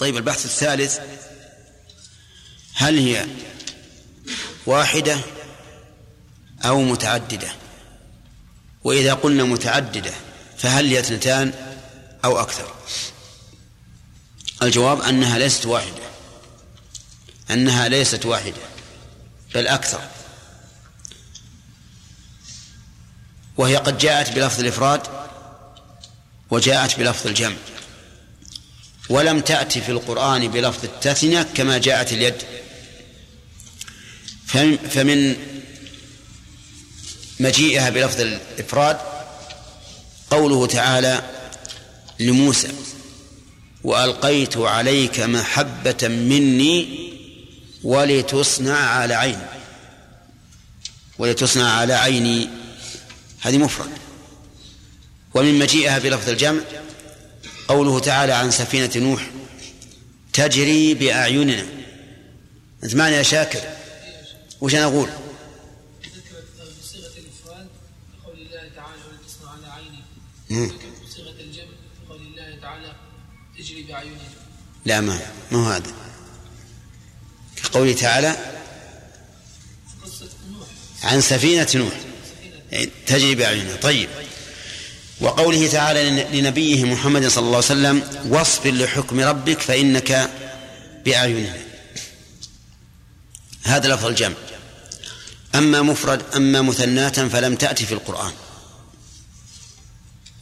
طيب البحث الثالث هل هي واحدة أو متعددة؟ وإذا قلنا متعددة فهل هي اثنتان أو أكثر؟ الجواب أنها ليست واحدة. أنها ليست واحدة بل أكثر. وهي قد جاءت بلفظ الإفراد وجاءت بلفظ الجمع. ولم تأتي في القرآن بلفظ التثنية كما جاءت اليد. فمن مجيئها بلفظ الإفراد قوله تعالى لموسى وألقيت عليك محبة مني ولتصنع على عيني ولتصنع على عيني. هذه مفرد. ومن مجيئها بلفظ الجمع قوله تعالى عن سفينة نوح تجري بأعيننا. أنت معنا يا شاكر؟ وش أنا أقول؟ الله تعالى تجري بأعيننا لا ما ما هو هذا. كقوله تعالى عن سفينة نوح. يعني تجري بأعيننا. طيب. وقوله تعالى لنبيه محمد صلى الله عليه وسلم واصبر لحكم ربك فإنك بأعيننا. هذا لفظ الجمع. أما مفرد أما مثناة فلم تأتي في القرآن.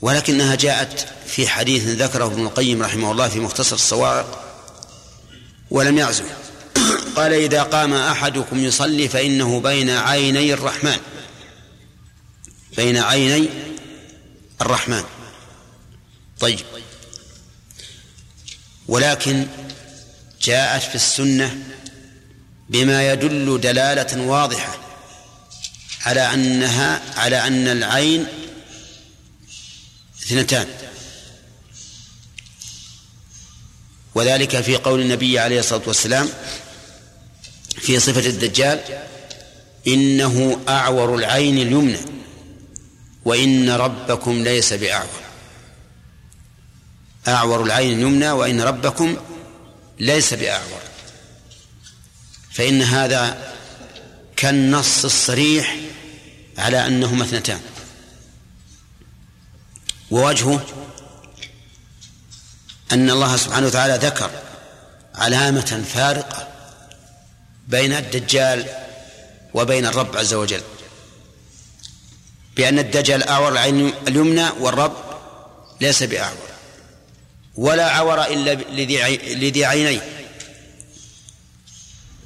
ولكنها جاءت في حديث ذكره ابن القيم رحمه الله في مختصر الصواعق ولم يعزم. قال إذا قام أحدكم يصلي فإنه بين عيني الرحمن. بين عيني الرحمن. طيب. ولكن جاءت في السنة بما يدل دلالة واضحة على أنها على أن العين اثنتان. وذلك في قول النبي عليه الصلاة والسلام في صفة الدجال إنه أعور العين اليمنى. وإن ربكم ليس بأعور. أعور العين اليمنى وإن ربكم ليس بأعور. فإن هذا كالنص الصريح على أنهما اثنتان. ووجهه أن الله سبحانه وتعالى ذكر علامة فارقة بين الدجال وبين الرب عز وجل. بأن الدجال أعور العين اليمنى والرب ليس بأعور ولا عور إلا لذي عينين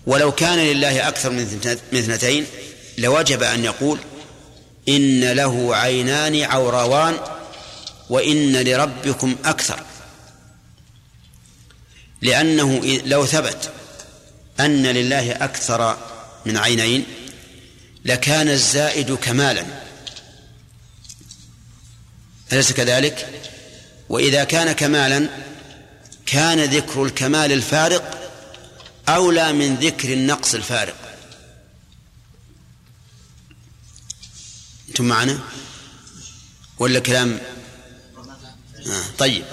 ولو كان لله أكثر من اثنتين لوجب أن يقول إن له عينان عوروان وإن لربكم أكثر. لأنه لو ثبت أن لله أكثر من عينين لكان الزائد كمالا. أليس كذلك؟ وإذا كان كمالا كان ذكر الكمال الفارق أولى من ذكر النقص الفارق أنتم معنا؟ ولا كلام آه طيب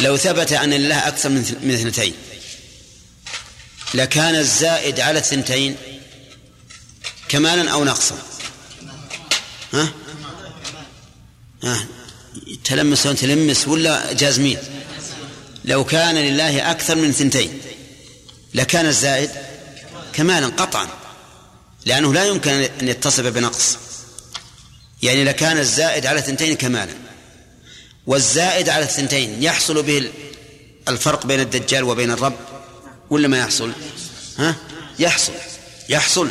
لو ثبت أن لله أكثر من اثنتين لكان الزائد على الثنتين كمالا أو نقصا ها؟ ها تلمس تلمس ولا جازمين لو كان لله أكثر من ثنتين لكان الزائد كمالا قطعا لأنه لا يمكن أن يتصف بنقص. يعني لكان الزائد على ثنتين كمالا والزائد على الثنتين يحصل به الفرق بين الدجال وبين الرب ولا ما يحصل؟ ها؟ يحصل يحصل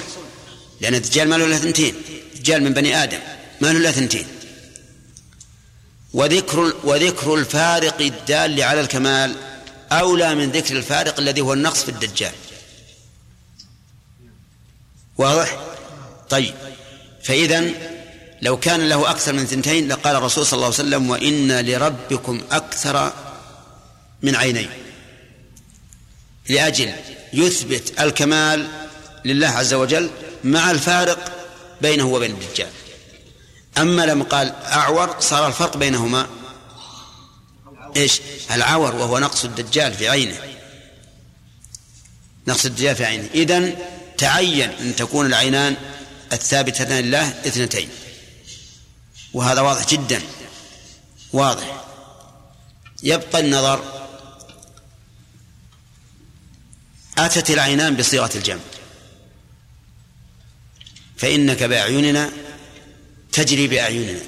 لأن الدجال ما له إلا ثنتين دجال من بني آدم ما له إلا ثنتين. وذكر وذكر الفارق الدال على الكمال أولى من ذكر الفارق الذي هو النقص في الدجال. واضح؟ طيب. فإذا لو كان له أكثر من ثنتين لقال الرسول صلى الله عليه وسلم وإن لربكم أكثر من عينين. لأجل يثبت الكمال لله عز وجل مع الفارق بينه وبين الدجال. أما لما قال أعور صار الفرق بينهما. إيش؟ العور وهو نقص الدجال في عينه. نقص الدجال في عينه. إذن تعين أن تكون العينان الثابتتان لله اثنتين. وهذا واضح جدا. واضح. يبقى النظر أتت العينان بصيغة الجمع. فإنك بأعيننا تجري بأعيننا.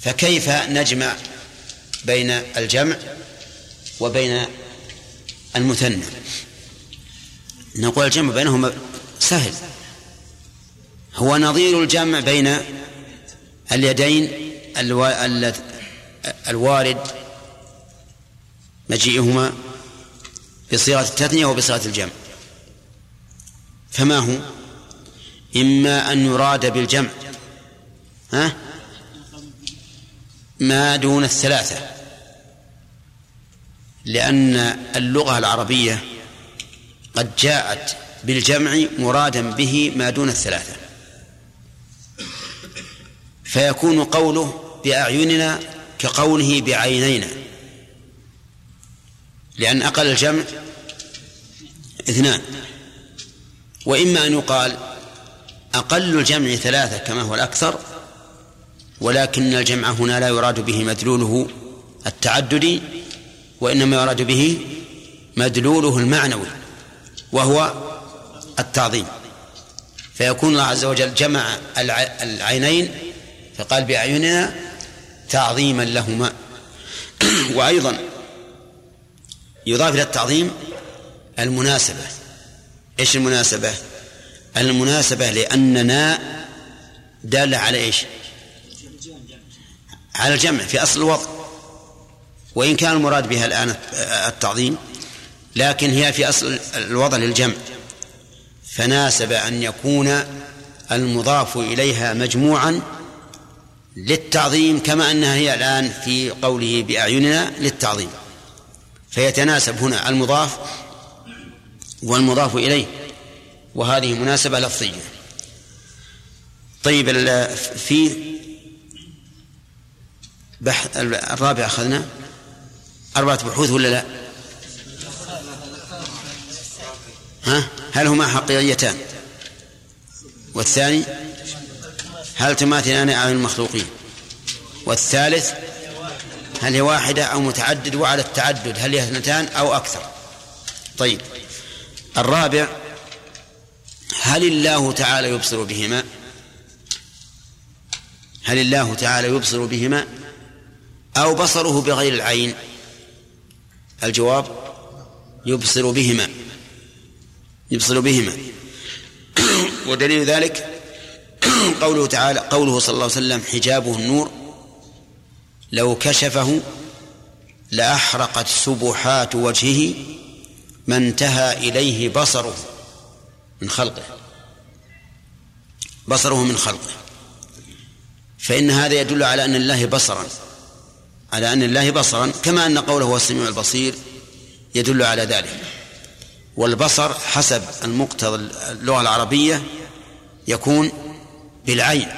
فكيف نجمع بين الجمع وبين المثنى؟ نقول الجمع بينهما سهل. هو نظير الجمع بين اليدين الوارد مجيئهما بصيغة التثنية وبصيغة الجمع. فما هو؟ إما أن يراد بالجمع. ها؟ ما دون الثلاثة. لأن اللغة العربية قد جاءت بالجمع مرادا به ما دون الثلاثة. فيكون قوله بأعيننا كقوله بعينينا. لأن أقل الجمع اثنان. وإما أن يقال أقل الجمع ثلاثة كما هو الأكثر ولكن الجمع هنا لا يراد به مدلوله التعددي وإنما يراد به مدلوله المعنوي وهو التعظيم. فيكون الله عز وجل جمع العينين فقال بأعيننا تعظيما لهما. وأيضا يضاف إلى التعظيم المناسبة. إيش المناسبة؟ المناسبة لأننا دالة على إيش؟ على الجمع في أصل الوضع. وإن كان المراد بها الآن التعظيم لكن هي في أصل الوضع للجمع. فناسب أن يكون المضاف إليها مجموعا للتعظيم كما أنها هي الآن في قوله بأعيننا للتعظيم. فيتناسب هنا المضاف والمضاف إليه. وهذه مناسبة لفظية. طيب في بحث الرابع أخذنا. أربعة بحوث ولا لا؟ ها؟ هل هما حقيقيتان؟ والثاني هل تماثلان أعين المخلوقين؟ والثالث هل هي واحدة أو متعدد وعلى التعدد هل هي اثنتان أو أكثر؟ طيب الرابع هل الله تعالى يبصر بهما؟ هل الله تعالى يبصر بهما؟ أو بصره بغير العين؟ الجواب يبصر بهما. يبصر بهما. ودليل ذلك قوله تعالى قوله صلى الله عليه وسلم حجابه النور لو كشفه لأحرقت سبحات وجهه ما انتهى إليه بصره. من خلقه. بصره من خلقه. فإن هذا يدل على أن الله بصرا. على أن الله بصرا كما أن قوله هو السميع البصير يدل على ذلك. والبصر حسب المقتضى اللغة العربية يكون بالعين.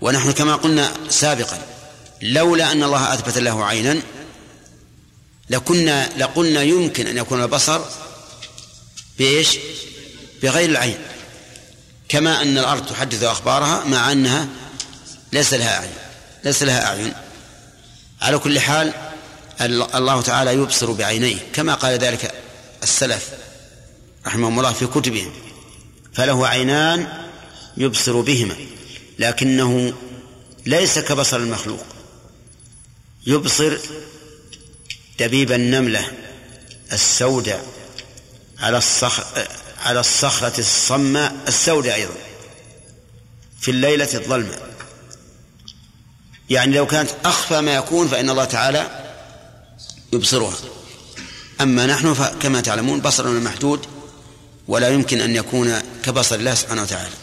ونحن كما قلنا سابقا لولا أن الله أثبت له عينا لكنا لقلنا يمكن أن يكون البصر بإيش؟ بغير العين. كما أن الأرض تحدث أخبارها مع أنها ليس لها أعين ليس لها أعين. على كل حال الله تعالى يبصر بعينيه كما قال ذلك السلف رحمهم الله في كتبهم. فله عينان يبصر بهما لكنه ليس كبصر المخلوق. يبصر دبيب النملة السوداء على الصخر على الصخرة الصماء السوداء أيضا في الليلة الظلمة يعني لو كانت أخفى ما يكون فإن الله تعالى يبصرها. أما نحن فكما تعلمون بصرنا محدود ولا يمكن أن يكون كبصر الله سبحانه وتعالى.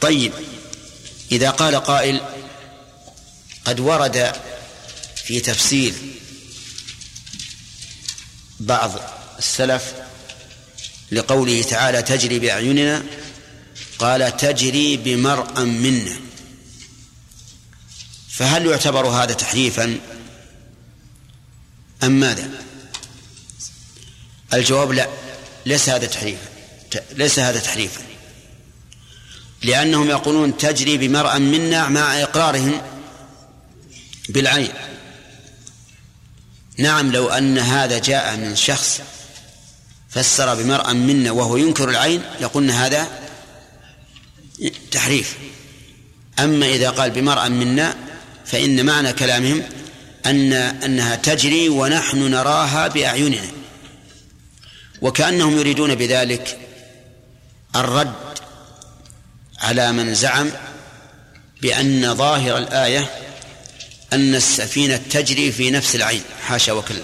طيب إذا قال قائل قد ورد في تفسير بعض السلف لقوله تعالى تجري بأعيننا قال تجري بمرأ منا. فهل يعتبر هذا تحريفا أم ماذا؟ الجواب لا ليس هذا تحريفا ليس هذا تحريفا. لأنهم يقولون تجري بمرأ منا مع إقرارهم بالعين. نعم لو أن هذا جاء من شخص فسر بمرأ منا وهو ينكر العين لقلنا هذا تحريف. أما إذا قال بمرأ منا فإن معنى كلامهم أن أنها تجري ونحن نراها بأعيننا. وكأنهم يريدون بذلك الرد على من زعم بأن ظاهر الآية أن السفينة تجري في نفس العين. حاشا وكلا.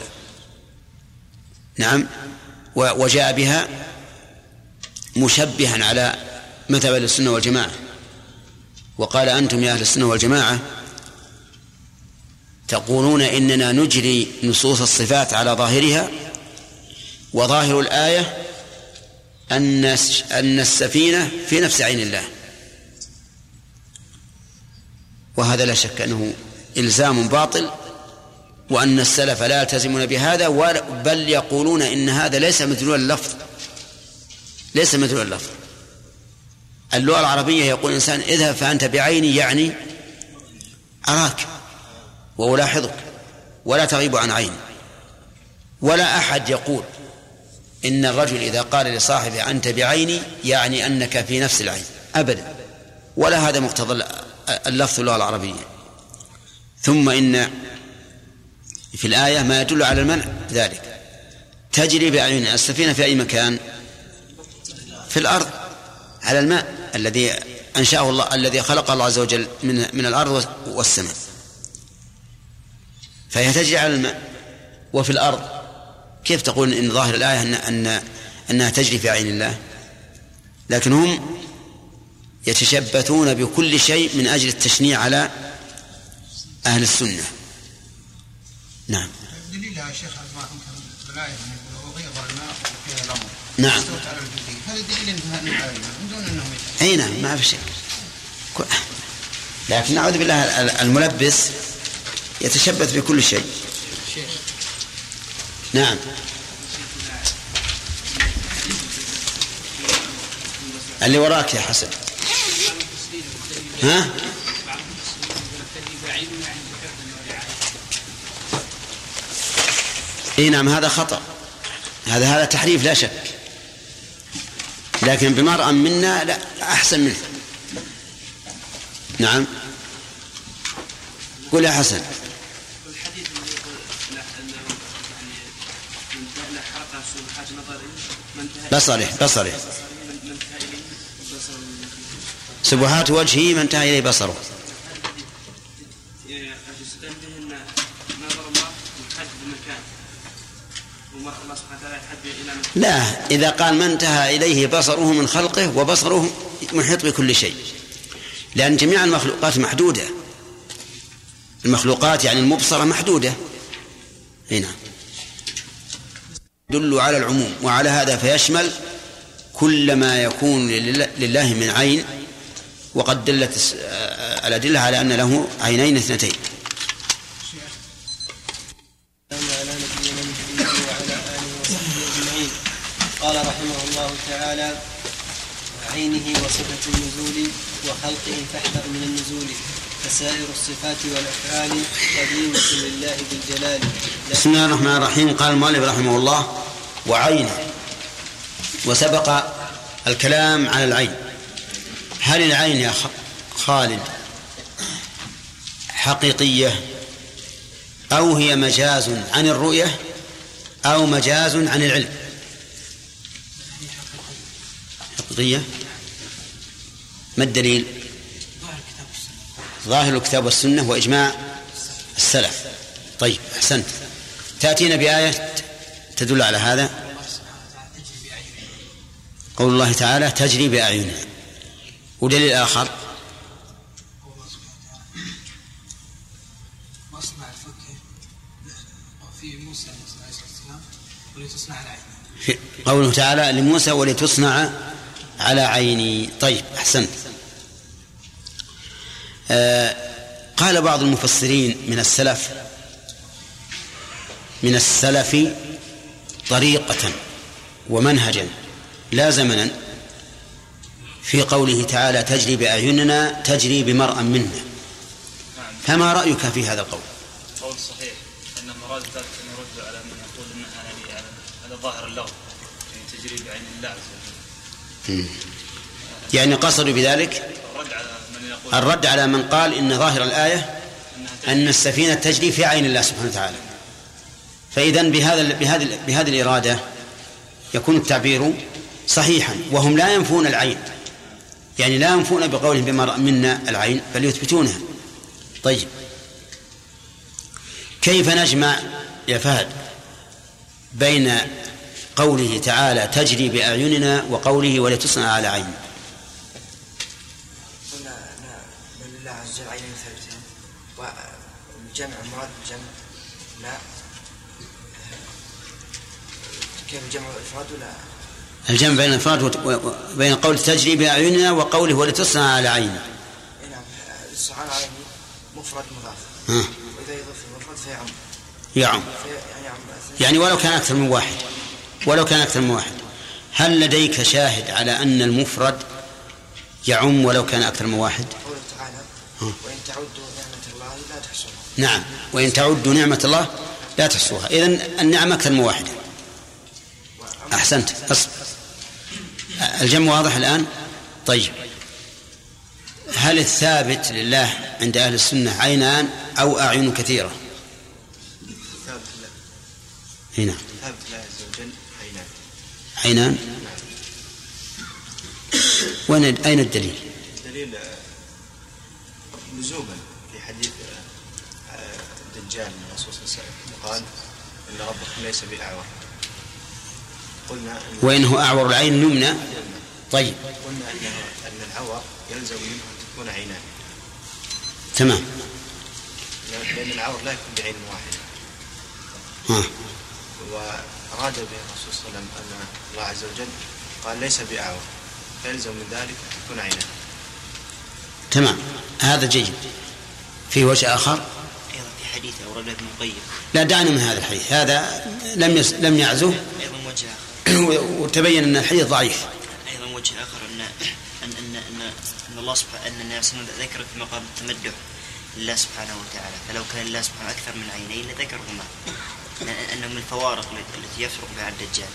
نعم. وجاء بها مشبها على مذهب السنة والجماعة. وقال أنتم يا أهل السنة والجماعة تقولون إننا نجري نصوص الصفات على ظاهرها وظاهر الآية أن أن السفينة في نفس عين الله. وهذا لا شك أنه إلزام باطل وأن السلف لا يلتزمون بهذا بل يقولون إن هذا ليس مدلول اللفظ. ليس مدلول اللفظ. اللغة العربية يقول الإنسان اذهب فأنت بعيني يعني أراك وألاحظك ولا تغيب عن عيني. ولا أحد يقول إن الرجل إذا قال لصاحبه أنت بعيني يعني أنك في نفس العين. أبدا. ولا هذا مقتضى اللفظ اللغة العربية. ثم إن في الآية ما يدل على المنع ذلك. تجري بأعين السفينة في أي مكان؟ في الأرض على الماء الذي أنشأه الله الذي خلق الله عز وجل من من الأرض والسماء. فهي تجري على الماء وفي الأرض. كيف تقول إن ظاهر الآية أن أن أنها تجري في عين الله؟ لكن هم يتشبثون بكل شيء من أجل التشنيع على أهل السنة. نعم. دليل يا شيخ وغيظ الماء وفيها الأمر نعم. هذا دليل من دون أنهم أي نعم ما في شك. لكن نعوذ بالله الملبس يتشبث بكل شيء. نعم. اللي وراك يا حسن. ها؟ اي نعم هذا خطأ. هذا هذا تحريف لا شك. لكن بمرأة منا لا أحسن منه. نعم. قل يا حسن. بصره بصره سبحات وجهه من انتهى إليه بصره. لا إذا قال ما انتهى إليه بصره من خلقه وبصره محيط بكل شيء. لأن جميع المخلوقات محدودة. المخلوقات يعني المبصرة محدودة. هنا يدل على العموم وعلى هذا فيشمل كل ما يكون لله من عين وقد دلت الأدلة على أن له عينين اثنتين قال رحمه الله تعالى عينه وصفة النزول وخلقه فاحذر من النزول. فسائر الصفات والأفعال قديمة لله بالجلال بسم الله الرحمن الرحيم. قال المؤلف رحمه الله وعينه وسبق الكلام على العين. هل العين يا خالد حقيقية؟ أو هي مجاز عن الرؤية أو مجاز عن العلم؟ حقيقية ما الدليل؟ ظاهر الكتاب والسنة وإجماع السلف. طيب أحسنت. تأتينا بآية تدل على هذا؟ قول الله تعالى تجري بأعيننا. ودليل آخر؟ قوله تعالى لموسى ولتصنع على عيني. طيب أحسنت. آه قال بعض المفسرين من السلف من السلف طريقة ومنهجا لا زمنا في قوله تعالى تجري بأعيننا تجري بمرأ منا. فما رأيك في هذا القول؟ قول صحيح إن مراد ذلك إن يرد على من يقول يعني على ظاهر اللغو يعني تجري بعين الله عز وجل يعني قصدوا بذلك الرد على من قال إن ظاهر الآية أن السفينة تجري في عين الله سبحانه وتعالى. فإذا بهذا بهذه بهذه الإرادة يكون التعبير صحيحا وهم لا ينفون العين. يعني لا ينفون بقولهم بما منا العين بل يثبتونها. طيب. كيف نجمع يا فهد بين قوله تعالى تجري بأعيننا وقوله ولتصنع على عين. قلنا بل لله عز وجل ثابتين والجمع المراد بالجمع لا. كيف الجمع والإفراد ولا؟ الجمع بين الإفراد وت- و- بين قول تجري بأعيننا وقوله ولتصنع على عين. نعم الصحان عليه مفرد مضاف. وإذا يضاف المفرد فيعم. يعم. في يعني يعم يعني ولو كان أكثر من واحد. ولو كان أكثر من واحد. هل لديك شاهد على أن المفرد يعم ولو كان أكثر من واحد؟ قوله تعالى. وإن تعدوا نعمة الله لا تحصوها. نعم. وإن تعدوا نعمة الله لا تحصوها. إذن النعم أكثر من واحدة أحسنت. أصبر الجمع واضح الآن؟ طيب. هل الثابت لله عند أهل السنة عينان أو أعين كثيرة؟ ثابت هنا. ثابت الله عز وجل عينان عينان وين أين الدليل؟ دليل آه، لزوما في حديث آه، آه، الدجال من الرسول صلى الله عليه وسلم قال إن ربكم ليس بأعور. قلنا إن وإنه أعور العين اليمنى طيب. قلنا انه أن العور يلزم منه أن تكون عينان. تمام. لأن العور لا يكون بعين واحدة. ها وأراد به الرسول صلى الله عليه وسلم أن الله عز وجل قال ليس بأعور فيلزم من ذلك أن تكون عيناه. تمام. هذا جيد. في وجه آخر؟ أيضا في حديث أورد ابن القيم لا دعنا من هذا الحديث. هذا لم يس... لم يعزه. أيضا وجه آخر. وتبين أن الحديث ضعيف. أيضا وجه آخر أن أن أن أن, أن الله سبحانه أن النبي صلى الله عليه وسلم ذكر في مقام التمدح لله سبحانه وتعالى. فلو كان الله سبحانه أكثر من عينين لذكرهما. أنه من الفوارق التي يفرق بها الدجال.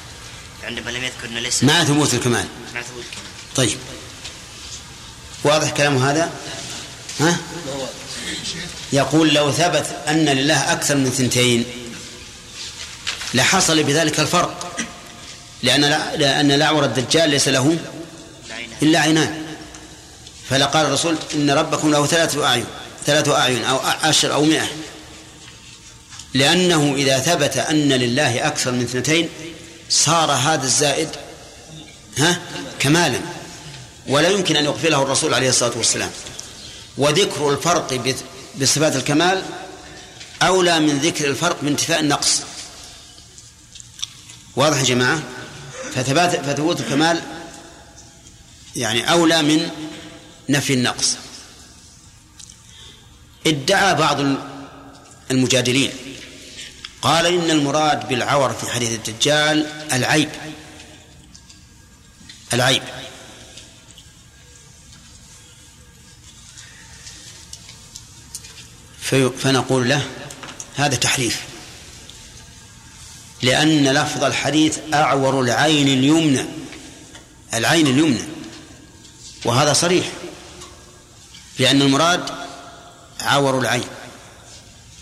فعندما لم يذكر أنه ليس مع ثبوت الكمال؟ مع ثبوت الكلام طيب. واضح كلام هذا؟ ها؟ يقول لو ثبت أن لله أكثر من ثنتين لحصل بذلك الفرق. لأن لأن الأعور الدجال ليس له إلا عينان. فلقال الرسول إن ربكم له ثلاثة أعين ثلاثة أعين أو عشر أو مئة. لأنه إذا ثبت أن لله أكثر من اثنتين صار هذا الزائد ها كمالا. ولا يمكن أن يغفله الرسول عليه الصلاة والسلام. وذكر الفرق بصفات الكمال أولى من ذكر الفرق بانتفاء النقص. واضح يا جماعة؟ فثبات فثبوت الكمال يعني أولى من نفي النقص. ادعى بعض المجادلين. قال إن المراد بالعور في حديث الدجال العيب. العيب. فنقول له هذا تحريف. لأن لفظ الحديث أعور العين اليمنى. العين اليمنى. وهذا صريح. لأن المراد عور العين.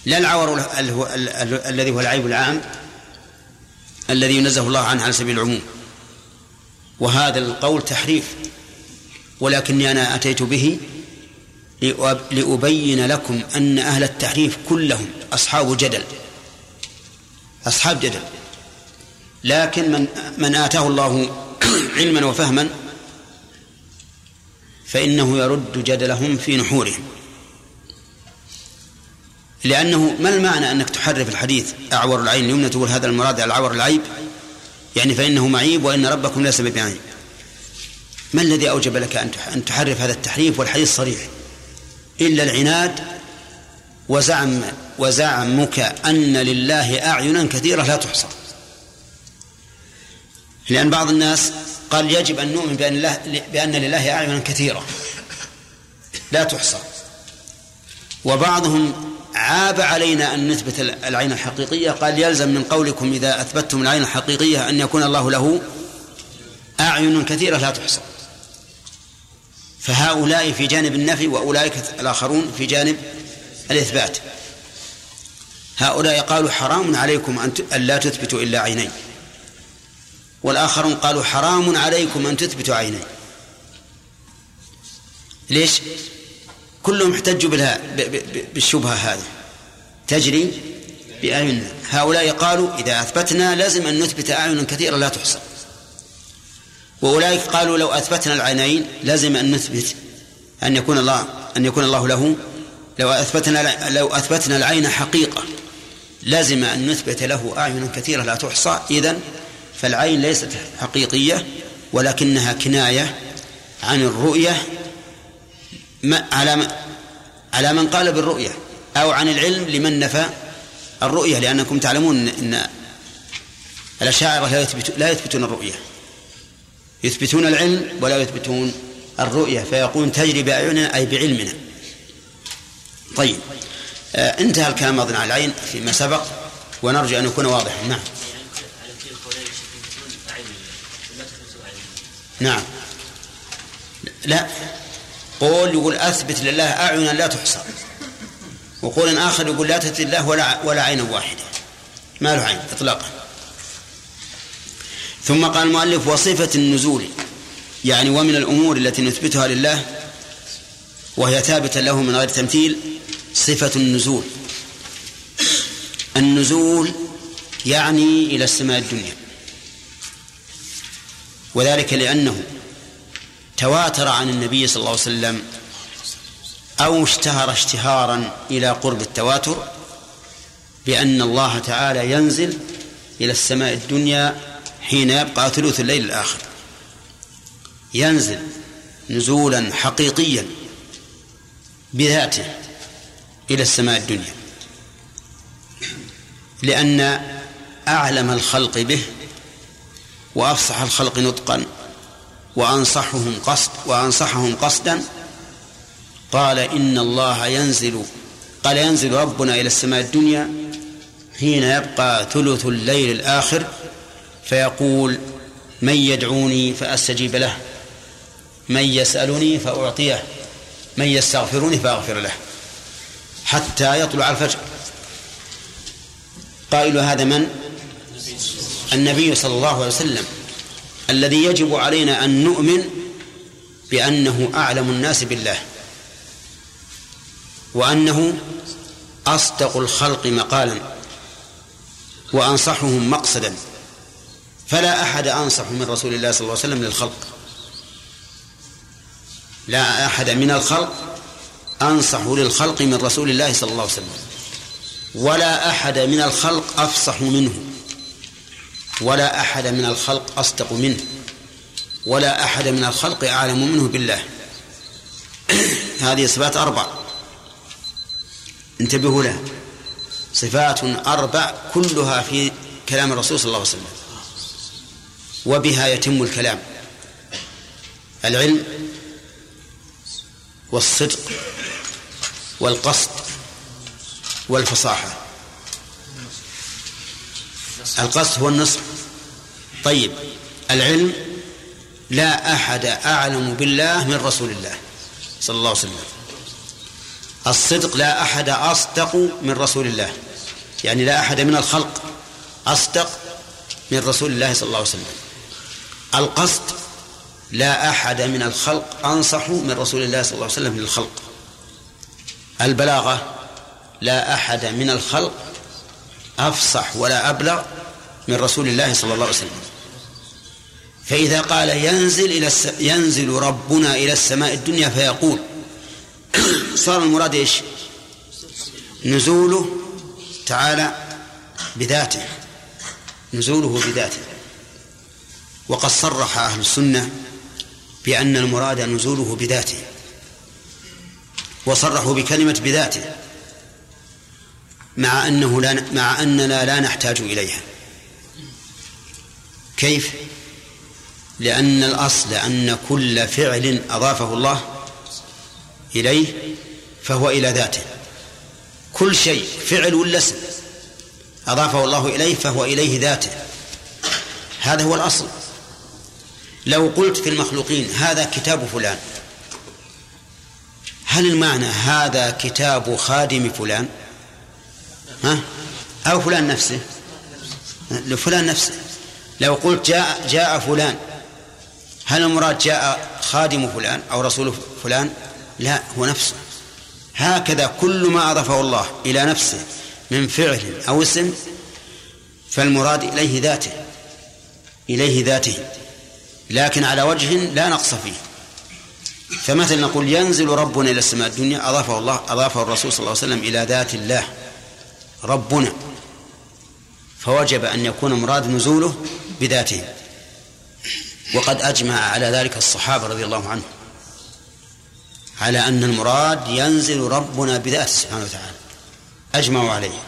لا العور الذي هو العيب العام الذي ينزه الله عنه على سبيل العموم. وهذا القول تحريف. ولكني أنا أتيت به لأب- لأبين لكم أن أهل التحريف كلهم أصحاب جدل. أصحاب جدل. لكن من من آتاه الله علما وفهما فإنه يرد جدلهم في نحورهم. لأنه ما المعنى أنك تحرف الحديث أعور العين اليمنى تقول هذا المراد العور العيب؟ يعني فإنه معيب وإن ربكم ليس بعيب ما الذي أوجب لك أن تحرف هذا التحريف والحديث صريح؟ إلا العناد وزعم وزعمك أن لله أعينا كثيرة لا تحصى. لأن بعض الناس قال يجب أن نؤمن بأن, الله بأن لله أعينا كثيرة لا تحصى. وبعضهم عاب علينا أن نثبت العين الحقيقية. قال يلزم من قولكم إذا أثبتتم العين الحقيقية أن يكون الله له أعين كثيرة لا تحصى. فهؤلاء في جانب النفي وأولئك الآخرون في جانب الإثبات. هؤلاء قالوا حرام عليكم أن لا تثبتوا إلا عينين. والآخرون قالوا حرام عليكم أن تثبتوا عينين. ليش؟ كلهم احتجوا بالشبهة هذه. تجري بأعيننا هؤلاء قالوا إذا أثبتنا لازم أن نثبت أعينا كثيرة لا تحصى. وأولئك قالوا لو أثبتنا العينين لازم أن نثبت أن يكون الله أن يكون الله له. لو أثبتنا لو أثبتنا العين حقيقة لازم أن نثبت له أعين كثيرة لا تحصى. إذن فالعين ليست حقيقية ولكنها كناية عن الرؤية. على على من قال بالرؤية. أو عن العلم لمن نفى الرؤية لأنكم تعلمون أن الأشاعرة لا لا يثبتون الرؤية. يثبتون العلم ولا يثبتون الرؤية فيقول تجري بأعيننا أي بعلمنا. طيب آه انتهى الكلام أظن على العين فيما سبق ونرجو أن يكون واضحا. نعم. نعم. لا. قول يقول أثبت لله أعينا لا تحصى. وقول آخر يقول لا تثبت لله ولا ولا عين واحدة ما له عين إطلاقا. ثم قال المؤلف وصفة النزول يعني ومن الأمور التي نثبتها لله وهي ثابتة له من غير تمثيل صفة النزول. النزول يعني إلى السماء الدنيا. وذلك لأنه تواتر عن النبي صلى الله عليه وسلم أو اشتهر اشتهارا إلى قرب التواتر بأن الله تعالى ينزل إلى السماء الدنيا حين يبقى ثلث الليل الآخر. ينزل نزولا حقيقيا بذاته إلى السماء الدنيا. لأن أعلم الخلق به وأفصح الخلق نطقا وأنصحهم قصد وأنصحهم قصدا قال إن الله ينزل قال ينزل ربنا إلى السماء الدنيا حين يبقى ثلث الليل الآخر فيقول من يدعوني فأستجيب له من يسألني فأعطيه من يستغفرني فأغفر له حتى يطلع الفجر. قائل هذا من؟ النبي صلى الله عليه وسلم الذي يجب علينا أن نؤمن بأنه أعلم الناس بالله. وأنه أصدق الخلق مقالا وأنصحهم مقصدا. فلا أحد أنصح من رسول الله صلى الله عليه وسلم للخلق. لا أحد من الخلق أنصح للخلق من رسول الله صلى الله عليه وسلم. ولا أحد من الخلق أفصح منه. ولا أحد من الخلق أصدق منه. ولا أحد من الخلق أعلم منه بالله. هذه صفات أربع انتبهوا لها. صفات أربع كلها في كلام الرسول صلى الله عليه وسلم. وبها يتم الكلام. العلم والصدق والقصد والفصاحة. القصد هو النصح طيب العلم لا أحد أعلم بالله من رسول الله صلى الله عليه وسلم. الصدق لا أحد أصدق من رسول الله. يعني لا أحد من الخلق أصدق من رسول الله صلى الله عليه وسلم. القصد لا أحد من الخلق أنصح من رسول الله صلى الله عليه وسلم للخلق. البلاغة لا أحد من الخلق أفصح ولا أبلغ من رسول الله صلى الله عليه وسلم. فإذا قال ينزل إلى الس... ينزل ربنا إلى السماء الدنيا فيقول صار المراد إيش؟ نزوله تعالى بذاته. نزوله بذاته. وقد صرح أهل السنة بأن المراد نزوله بذاته. وصرحوا بكلمة بذاته. مع أنه لا مع أننا لا نحتاج إليها. كيف؟ لأن الأصل أن كل فعل أضافه الله إليه فهو إلى ذاته. كل شيء فعل ولا اسم أضافه الله إليه فهو إليه ذاته. هذا هو الأصل. لو قلت في المخلوقين هذا كتاب فلان. هل المعنى هذا كتاب خادم فلان؟ ها؟ أو فلان نفسه؟ لفلان نفسه. لو قلت جاء جاء فلان هل المراد جاء خادم فلان أو رسول فلان؟ لا هو نفسه. هكذا كل ما أضافه الله إلى نفسه من فعل أو اسم فالمراد إليه ذاته إليه ذاته. لكن على وجه لا نقص فيه. فمثلا نقول ينزل ربنا إلى السماء الدنيا أضافه الله أضافه الرسول صلى الله عليه وسلم إلى ذات الله. ربنا. فوجب أن يكون مراد نزوله بذاته. وقد أجمع على ذلك الصحابة رضي الله عنهم. على أن المراد ينزل ربنا بذاته سبحانه وتعالى. أجمعوا عليه.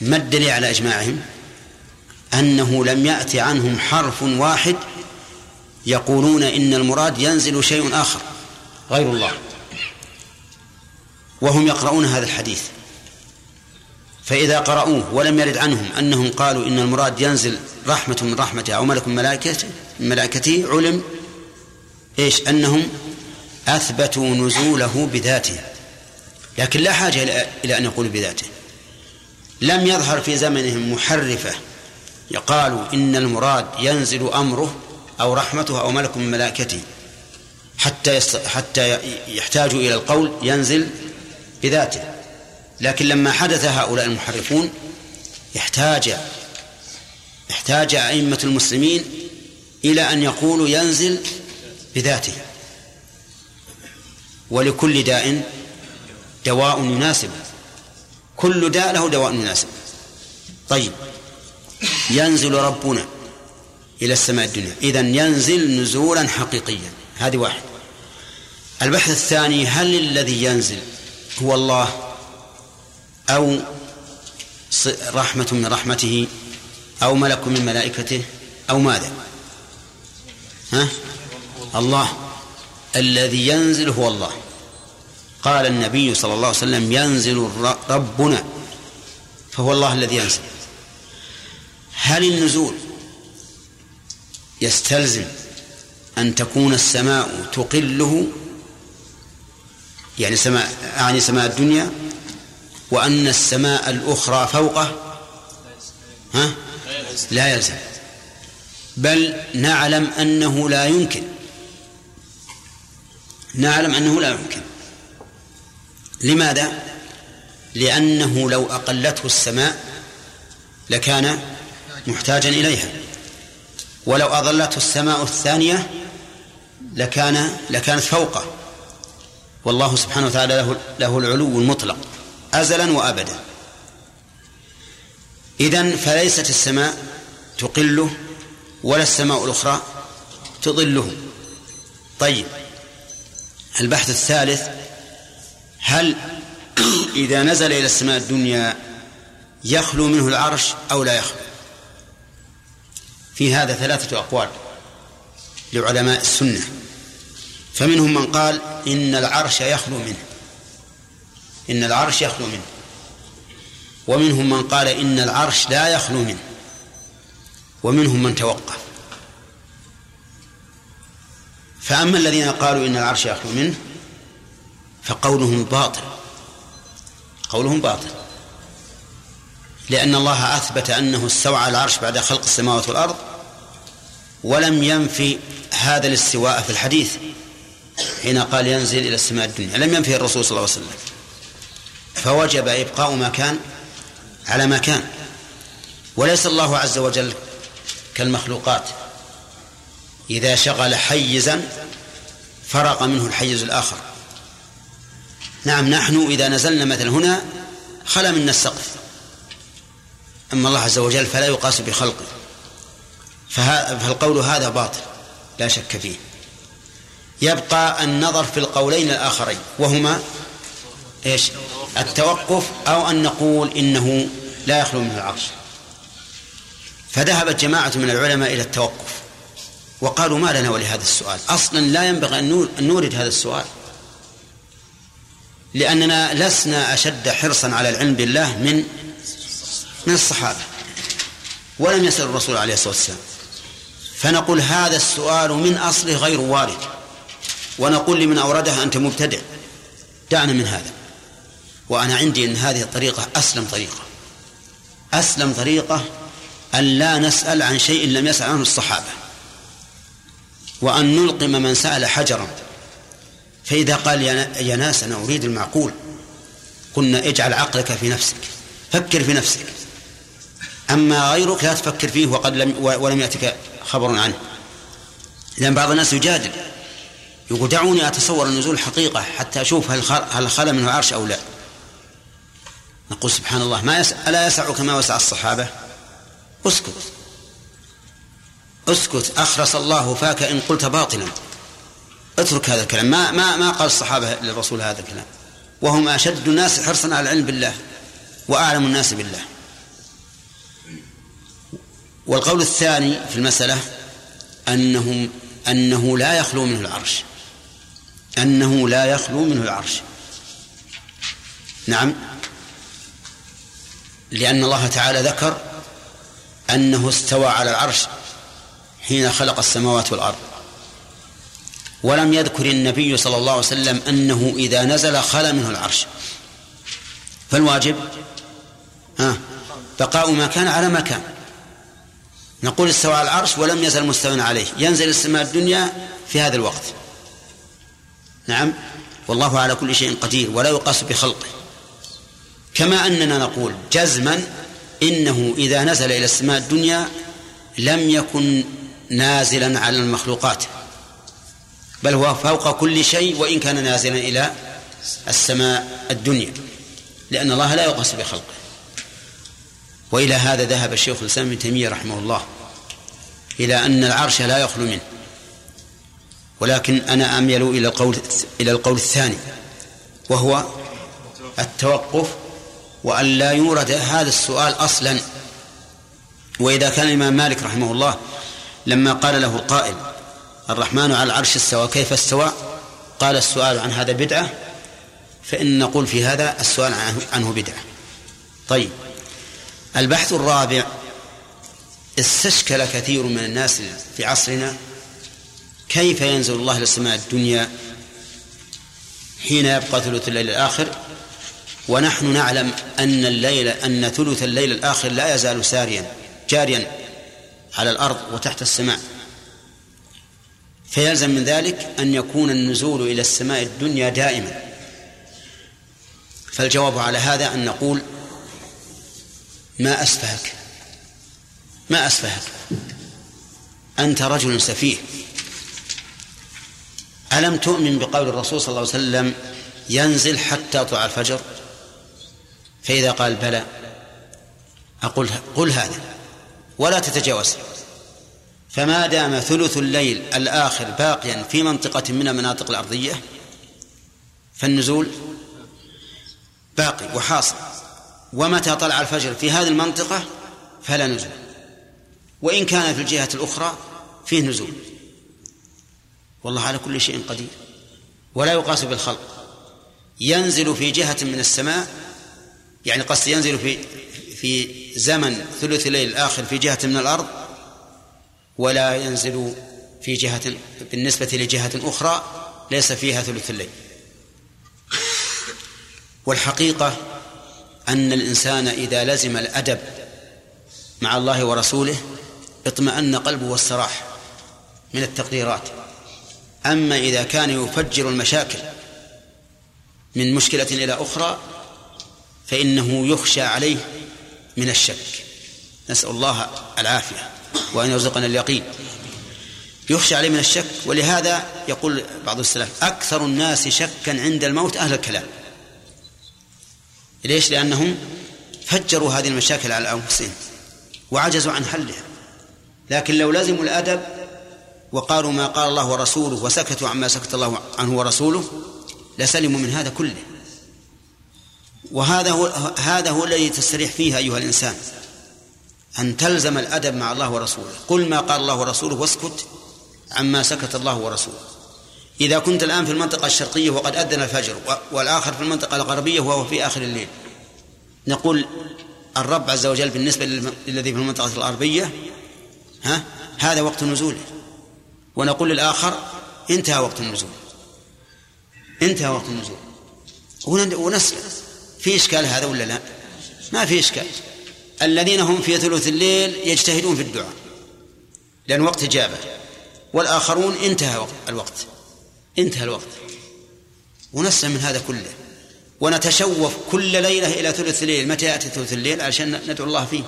ما الدليل على إجماعهم؟ أنه لم يأتي عنهم حرف واحد يقولون إن المراد ينزل شيء آخر غير الله. وهم يقرؤون هذا الحديث. فإذا قرأوه ولم يرد عنهم أنهم قالوا إن المراد ينزل رحمة من رحمته أو ملك من ملائكته علم إيش؟ أنهم أثبتوا نزوله بذاته. لكن لا حاجة إلى أن يقولوا بذاته. لم يظهر في زمنهم محرفة قالوا إن المراد ينزل أمره أو رحمته أو ملك من ملائكته. حتى. حتى يحتاجوا إلى القول ينزل بذاته. لكن لما حدث هؤلاء المحرفون احتاج احتاج أئمة المسلمين إلى أن يقولوا ينزل بذاته. ولكل داء دواء يناسب. كل داء له دواء يناسب. طيب. ينزل ربنا إلى السماء الدنيا. إذا ينزل نزولا حقيقيا. هذه واحد. البحث الثاني هل الذي ينزل هو الله أو رحمة من رحمته أو ملك من ملائكته أو ماذا؟ ها؟ الله. الذي ينزل هو الله. قال النبي صلى الله عليه وسلم ينزل ربنا فهو الله الذي ينزل. هل النزول يستلزم أن تكون السماء تقله؟ يعني سماء أعني سماء الدنيا وأن السماء الأخرى فوقه؟ ها؟ لا يلزم. بل نعلم أنه لا يمكن. نعلم أنه لا يمكن. لماذا؟ لأنه لو أقلته السماء لكان محتاجا إليها. ولو أظلته السماء الثانية لكان لكانت فوقه. والله سبحانه وتعالى له له العلو المطلق أزلا وأبدا. إذن فليست السماء تقله ولا السماء الأخرى تظله طيب البحث الثالث هل إذا نزل إلى السماء الدنيا يخلو منه العرش أو لا يخلو؟ في هذا ثلاثة أقوال لعلماء السنة. فمنهم من قال إن العرش يخلو منه. إن العرش يخلو منه. ومنهم من قال إن العرش لا يخلو منه. ومنهم من توقف. فأما الذين قالوا إن العرش يخلو منه فقولهم باطل. قولهم باطل. لأن الله أثبت أنه استوى على العرش بعد خلق السماوات والأرض ولم ينفي هذا الاستواء في الحديث حين قال ينزل إلى السماء الدنيا. لم ينفي الرسول صلى الله عليه وسلم. فوجب إبقاء ما كان على ما كان. وليس الله عز وجل كالمخلوقات. إذا شغل حيزا فرق منه الحيز الآخر. نعم نحن إذا نزلنا مثلا هنا خلا منا السقف. أما الله عز وجل فلا يقاس بخلقه. فالقول هذا باطل لا شك فيه. يبقى النظر في القولين الآخرين وهما إيش؟ التوقف أو أن نقول إنه لا يخلو منه العرش. فذهبت جماعة من العلماء إلى التوقف. وقالوا ما لنا ولهذا السؤال. أصلا لا ينبغي أن نورد هذا السؤال. لأننا لسنا أشد حرصا على العلم بالله من من الصحابة. ولم يسأل الرسول عليه الصلاة والسلام. فنقول هذا السؤال من أصله غير وارد. ونقول لمن أورده أنت مبتدع. دعنا من هذا. وأنا عندي أن هذه الطريقة أسلم طريقة. أسلم طريقة أن لا نسأل عن شيء لم يسأل عنه الصحابة. وأن نلقم من سأل حجرا. فإذا قال يا ناس أنا أريد المعقول. قلنا اجعل عقلك في نفسك. فكر في نفسك. أما غيرك لا تفكر فيه وقد لم ولم يأتك خبر عنه. لأن بعض الناس يجادل. يقول دعوني أتصور النزول حقيقة حتى أشوف هل هل خلى منه عرش أو لا. نقول سبحان الله ما يسع ألا يسعك ما وسع الصحابة؟ اسكت. اسكت أخرس الله فاك إن قلت باطلا. اترك هذا الكلام. ما ما ما قال الصحابة للرسول هذا الكلام. وهم أشد الناس حرصا على العلم بالله وأعلم الناس بالله. والقول الثاني في المسألة أنه أنه لا يخلو منه العرش. أنه لا يخلو منه العرش. نعم. لأن الله تعالى ذكر أنه استوى على العرش حين خلق السماوات والأرض. ولم يذكر النبي صلى الله عليه وسلم أنه إذا نزل خلا منه العرش. فالواجب ها بقاء ما كان على ما كان نقول استوى على العرش ولم يزل مستوى عليه. ينزل السماء الدنيا في هذا الوقت. نعم والله على كل شيء قدير ولا يقاس بخلقه. كما أننا نقول جزما إنه إذا نزل إلى السماء الدنيا لم يكن نازلا على المخلوقات بل هو فوق كل شيء وإن كان نازلا إلى السماء الدنيا لأن الله لا يقاس بخلقه. وإلى هذا ذهب الشيخ الإسلام ابن تيمية رحمه الله إلى أن العرش لا يخلو منه. ولكن أنا أميل إلى القول إلى القول الثاني وهو التوقف وأن لا يورد هذا السؤال أصلا. وإذا كان الإمام مالك رحمه الله لما قال له القائل الرحمن على العرش استوى كيف استوى؟ قال السؤال عن هذا بدعة فإن نقول في هذا السؤال عنه بدعة. طيب البحث الرابع استشكل كثير من الناس في عصرنا كيف ينزل الله إلى السماء الدنيا حين يبقى ثلث الليل الآخر ونحن نعلم أن الليل أن ثلث الليل الآخر لا يزال ساريا جاريا. على الأرض وتحت السماء. فيلزم من ذلك أن يكون النزول إلى السماء الدنيا دائما. فالجواب على هذا أن نقول ما أسفهك. ما أسفهك. أنت رجل سفيه. ألم تؤمن بقول الرسول صلى الله عليه وسلم ينزل حتى طلع الفجر؟ فإذا قال بلى أقول قل هذا. ولا تتجاوز. فما دام ثلث الليل الآخر باقيا في منطقة من المناطق الأرضية فالنزول باقي وحاصل. ومتى طلع الفجر في هذه المنطقة فلا نزول. وإن كان في الجهة الأخرى فيه نزول. والله على كل شيء قدير. ولا يقاس بالخلق. ينزل في جهة من السماء يعني قصد ينزل في في زمن ثلث الليل الآخر في جهة من الأرض ولا ينزل في جهة بالنسبة لجهة أخرى ليس فيها ثلث الليل. والحقيقة أن الإنسان إذا لزم الأدب مع الله ورسوله اطمأن قلبه واستراح من التقديرات. أما إذا كان يفجر المشاكل من مشكلة إلى أخرى فإنه يخشى عليه من الشك. نسأل الله العافية وأن يرزقنا اليقين. يخشى عليه من الشك ولهذا يقول بعض السلف أكثر الناس شكا عند الموت أهل الكلام. ليش؟ لأنهم فجروا هذه المشاكل على أنفسهم وعجزوا عن حلها. لكن لو لزموا الأدب وقالوا ما قال الله ورسوله وسكتوا عما سكت الله عنه ورسوله لسلموا من هذا كله. وهذا هو هذا هو الذي تستريح فيه أيها الإنسان. أن تلزم الأدب مع الله ورسوله. قل ما قال الله ورسوله واسكت عما سكت الله ورسوله. إذا كنت الآن في المنطقة الشرقية وقد أذن الفجر والآخر في المنطقة الغربية وهو في آخر الليل. نقول الرب عز وجل بالنسبة للذي في المنطقة الغربية ها هذا وقت نزوله. ونقول للآخر انتهى وقت النزول. انتهى وقت النزول. ونسلم. في إشكال هذا ولا لا؟ ما في إشكال. الذين هم في ثلث الليل يجتهدون في الدعاء لأن وقت إجابة. والآخرون انتهى الوقت. انتهى الوقت. ونسلم من هذا كله. ونتشوف كل ليلة إلى ثلث الليل. متى يأتي ثلث الليل؟ عشان ندعو الله فيه.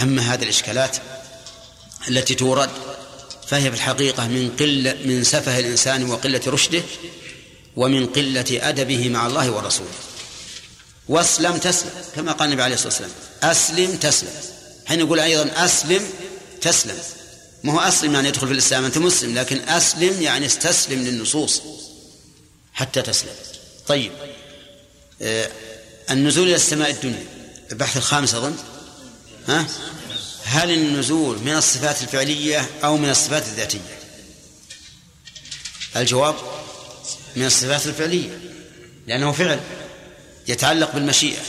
أما هذه الإشكالات التي تورد فهي في الحقيقة من قلة من سفه الإنسان وقلة رشده ومن قلة أدبه مع الله ورسوله. وأسلم تسلم كما قال النبي عليه الصلاة والسلام. أسلم تسلم. حين يقول أيضا أسلم تسلم. ما هو أسلم يعني يدخل في الإسلام أنت مسلم لكن أسلم يعني استسلم للنصوص حتى تسلم. طيب. آه النزول إلى السماء الدنيا البحث الخامس أظن. ها؟ هل النزول من الصفات الفعلية أو من الصفات الذاتية؟ الجواب من الصفات الفعلية لأنه فعل يتعلق بالمشيئة.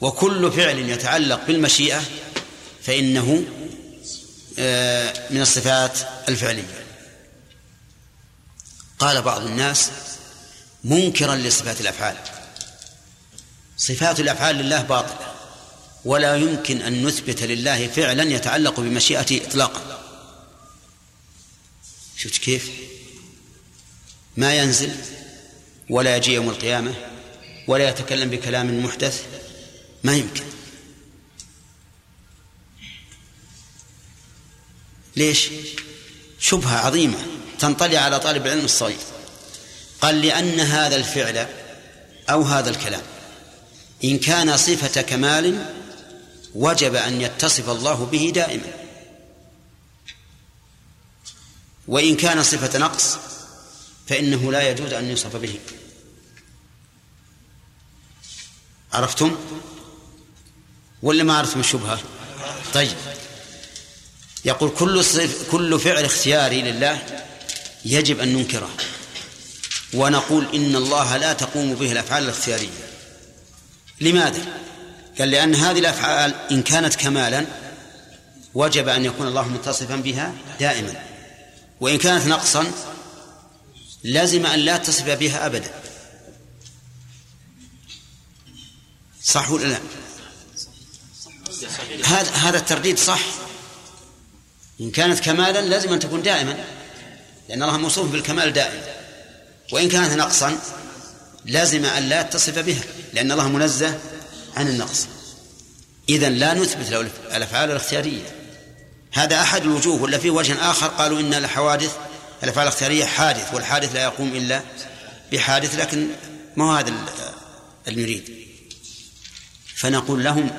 وكل فعل يتعلق بالمشيئة فإنه آه، من الصفات الفعلية. قال بعض الناس منكرا لصفات الأفعال. صفات الأفعال لله باطلة ولا يمكن أن نثبت لله فعلا يتعلق بمشيئته إطلاقا. شفت كيف؟ ما ينزل ولا يجي يوم القيامة ولا يتكلم بكلام محدث ما يمكن. ليش؟ شبهة عظيمة تنطلي على طالب العلم الصغير. قال لأن هذا الفعل أو هذا الكلام إن كان صفة كمال وجب أن يتصف الله به دائما. وإن كان صفة نقص فإنه لا يجوز أن يوصف به. عرفتم؟ ولا ما عرفتم الشبهة؟ طيب. يقول كل صف كل فعل اختياري لله يجب أن ننكره. ونقول إن الله لا تقوم به الأفعال الاختيارية. لماذا؟ قال لأن هذه الأفعال إن كانت كمالا وجب أن يكون الله متصفا بها دائما. وإن كانت نقصا لازم أن لا تصف بها أبدا. صح ولا لا؟ هذا هذا الترديد صح. إن كانت كمالا لازم أن تكون دائما لأن الله موصوف بالكمال دائما. وإن كانت نقصا لازم أن لا تصف بها لأن الله منزه عن النقص. إذا لا نثبت له الأفعال الاختيارية. هذا أحد الوجوه ولا في وجه آخر قالوا إن الحوادث الأفعال الاختيارية حادث والحادث لا يقوم إلا بحادث لكن ما هو هذا المريد؟ فنقول لهم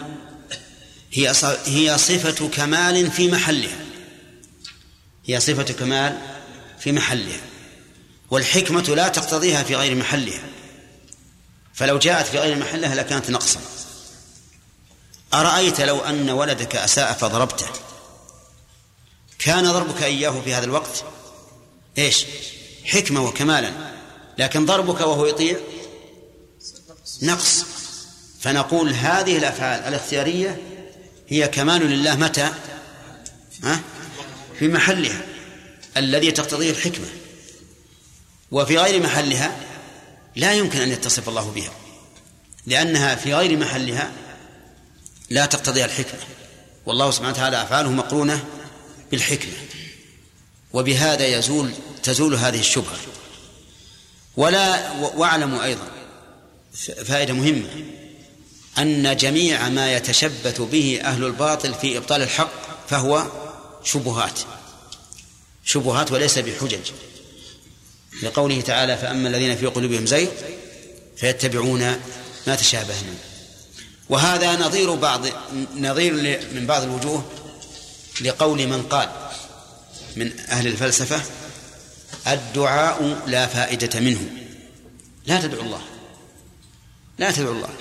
هي هي صفة كمال في محلها. هي صفة كمال في محلها. والحكمة لا تقتضيها في غير محلها. فلو جاءت في غير محلها لكانت نقصا. أرأيت لو أن ولدك أساء فضربته؟ كان ضربك إياه في هذا الوقت؟ إيش؟ حكمة وكمالا. لكن ضربك وهو يطيع؟ نقص. فنقول هذه الأفعال الاختيارية هي كمال لله متى؟ ها؟ في محلها الذي تقتضيه الحكمة. وفي غير محلها لا يمكن أن يتصف الله بها. لأنها في غير محلها لا تقتضيها الحكمة. والله سبحانه وتعالى أفعاله مقرونة بالحكمة. وبهذا يزول تزول هذه الشبهة. ولا واعلموا أيضا فائدة مهمة. أن جميع ما يتشبث به أهل الباطل في إبطال الحق فهو شبهات. شبهات وليس بحجج. لقوله تعالى فأما الذين في قلوبهم زيغ فيتبعون ما تشابه منه. وهذا نظير بعض نظير من بعض الوجوه لقول من قال من أهل الفلسفة الدعاء لا فائدة منه. لا تدعو الله. لا تدعو الله.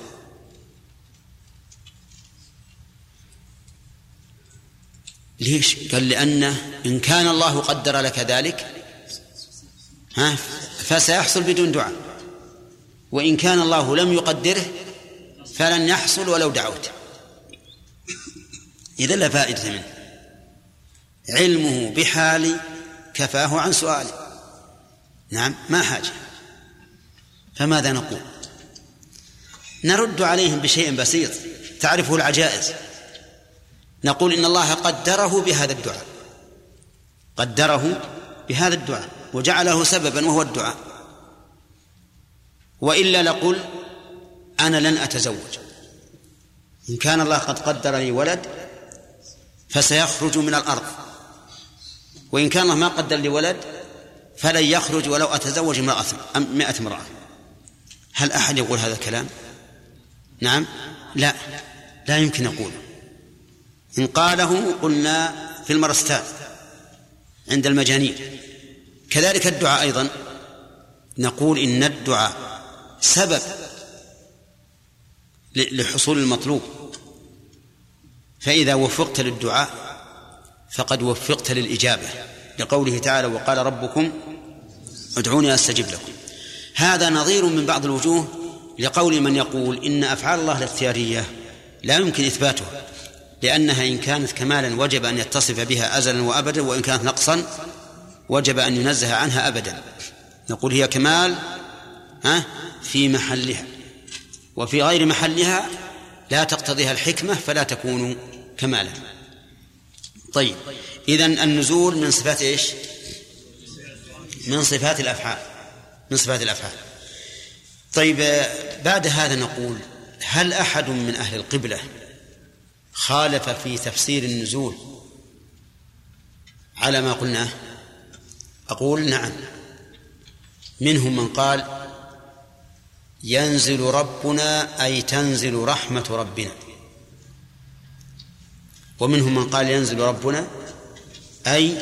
ليش؟ قال لأنه إن كان الله قدر لك ذلك ها فسيحصل بدون دعاء. وإن كان الله لم يقدره فلن يحصل ولو دعوت. إذا لا فائدة منه. علمه بحالي كفاه عن سؤالي نعم ما حاجة. فماذا نقول؟ نرد عليهم بشيء بسيط. تعرفه العجائز. نقول إن الله قدره بهذا الدعاء. قدره بهذا الدعاء وجعله سببا وهو الدعاء. وإلا لقل أنا لن أتزوج. إن كان الله قد قدر لي ولد فسيخرج من الأرض. وإن كان الله ما قدر لي ولد فلن يخرج ولو أتزوج امرأة مئة امرأة. هل أحد يقول هذا الكلام؟ نعم. لا. لا يمكن يقوله إن قاله قلنا في المرستان عند المجانين. كذلك الدعاء أيضا. نقول إن الدعاء سبب لحصول المطلوب. فإذا وفقت للدعاء فقد وفقت للإجابة لقوله تعالى وقال ربكم ادعوني أستجب لكم. هذا نظير من بعض الوجوه لقول من يقول إن أفعال الله الاختيارية لا يمكن إثباتها لأنها إن كانت كمالا وجب أن يتصف بها أزلا وأبدا وإن كانت نقصا وجب أن ينزه عنها أبدا. نقول هي كمال ها في محلها. وفي غير محلها لا تقتضيها الحكمة فلا تكون كمالا. طيب. إذا النزول من صفات إيش؟ من صفات الأفعال. من صفات الأفعال. طيب بعد هذا نقول هل أحد من أهل القبلة خالف في تفسير النزول على ما قلناه أقول نعم. منهم من قال ينزل ربنا أي تنزل رحمة ربنا. ومنهم من قال ينزل ربنا أي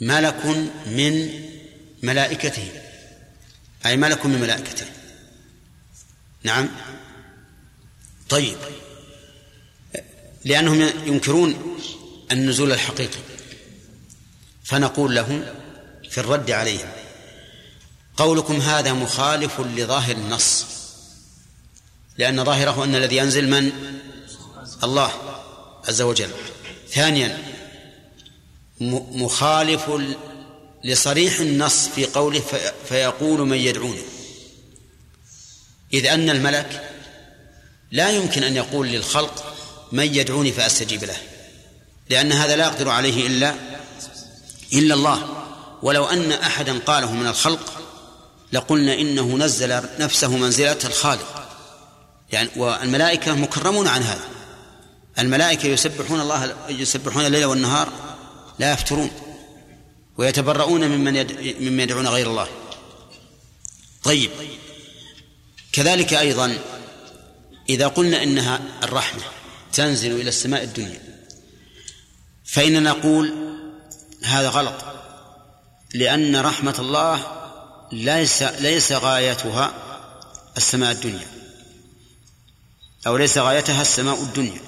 ملك من ملائكته. أي ملك من ملائكته. نعم. طيب. لأنهم ينكرون النزول الحقيقي. فنقول لهم في الرد عليهم قولكم هذا مخالف لظاهر النص. لأن ظاهره أن الذي ينزل من؟ الله. عز وجل. ثانيا مخالف لصريح النص في قوله فيقول من يدعوني إذ أن الملك لا يمكن أن يقول للخلق من يدعوني فأستجيب له لأن هذا لا يقدر عليه إلا إلا الله. ولو أن أحدا قاله من الخلق لقلنا إنه نزل نفسه منزلة الخالق. يعني والملائكة مكرمون عن هذا. الملائكة يسبحون الله يسبحون الليل والنهار لا يفترون ويتبرؤون ممن يد... ممن يدعون غير الله. طيب. كذلك أيضا إذا قلنا إنها الرحمة تنزل إلى السماء الدنيا فإننا نقول هذا غلط لأن رحمة الله ليس ليس غايتها السماء الدنيا أو ليس غايتها السماء الدنيا.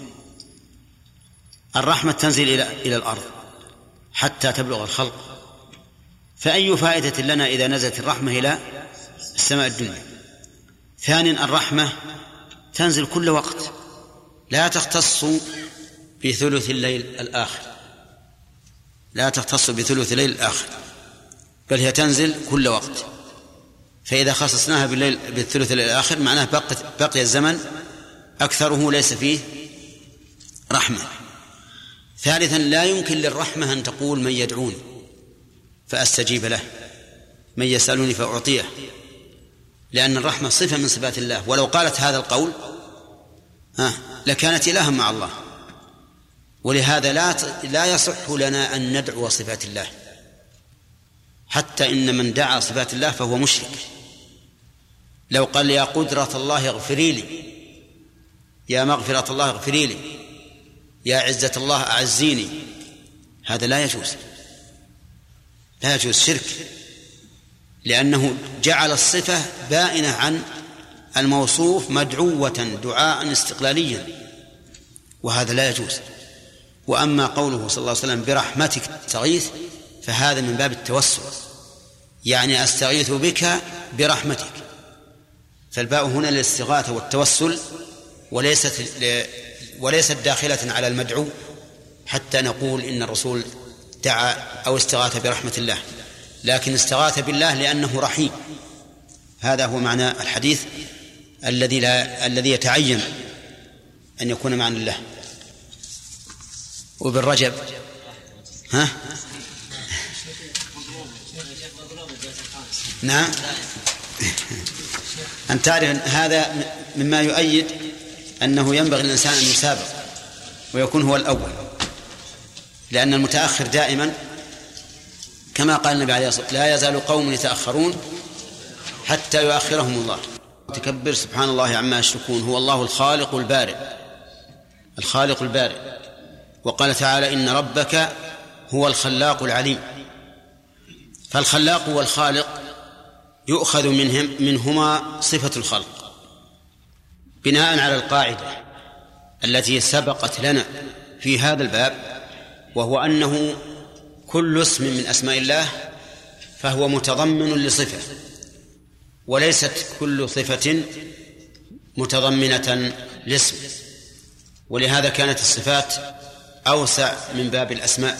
الرحمة تنزل إلى إلى الأرض حتى تبلغ الخلق. فأي فائدة لنا إذا نزلت الرحمة إلى السماء الدنيا؟ ثانيا الرحمة تنزل كل وقت. لا تختص بثلث الليل الآخر. لا تختص بثلث الليل الآخر بل هي تنزل كل وقت. فإذا خصصناها بالليل بالثلث الآخر معناه بقي, بقي الزمن أكثره ليس فيه رحمة. ثالثا لا يمكن للرحمة أن تقول من يدعوني فأستجيب له. من يسألني فأعطيه. لأن الرحمة صفة من صفات الله. ولو قالت هذا القول ها لكانت إلها مع الله. ولهذا لا لا يصح لنا أن ندعو صفات الله. حتى إن من دعا صفات الله فهو مشرك. لو قال يا قدرة الله اغفري لي يا مغفرة الله اغفري لي يا عزة الله أعزيني هذا لا يجوز. لا يجوز شرك لأنه جعل الصفة بائنة عن الموصوف مدعوة دعاء استقلاليا. وهذا لا يجوز. وأما قوله صلى الله عليه وسلم برحمتك تستغيث فهذا من باب التوسل. يعني أستغيث بك برحمتك. فالباء هنا للاستغاثة والتوسل وليست وليست داخلة على المدعو حتى نقول إن الرسول دعا أو استغاث برحمة الله لكن استغاث بالله لأنه رحيم. هذا هو معنى الحديث الذي لا الذي يتعين أن يكون معنى الله. وبالرجب ها؟ نعم. أن تعرف هذا مما يؤيد أنه ينبغي للإنسان أن يسابق ويكون هو الأول لأن المتأخر دائما كما قال النبي عليه الصلاة والسلام لا يزال قوم يتأخرون حتى يؤخرهم الله. تكبر سبحان الله عما يشركون هو الله الخالق البارئ الخالق البارئ. وقال تعالى إن ربك هو الخلاق العليم. فالخلاق والخالق يؤخذ منهم منهما صفة الخلق. بناء على القاعدة التي سبقت لنا في هذا الباب وهو أنه كل اسم من أسماء الله فهو متضمن لصفة وليست كل صفة متضمنة لاسم. ولهذا كانت الصفات أوسع من باب الأسماء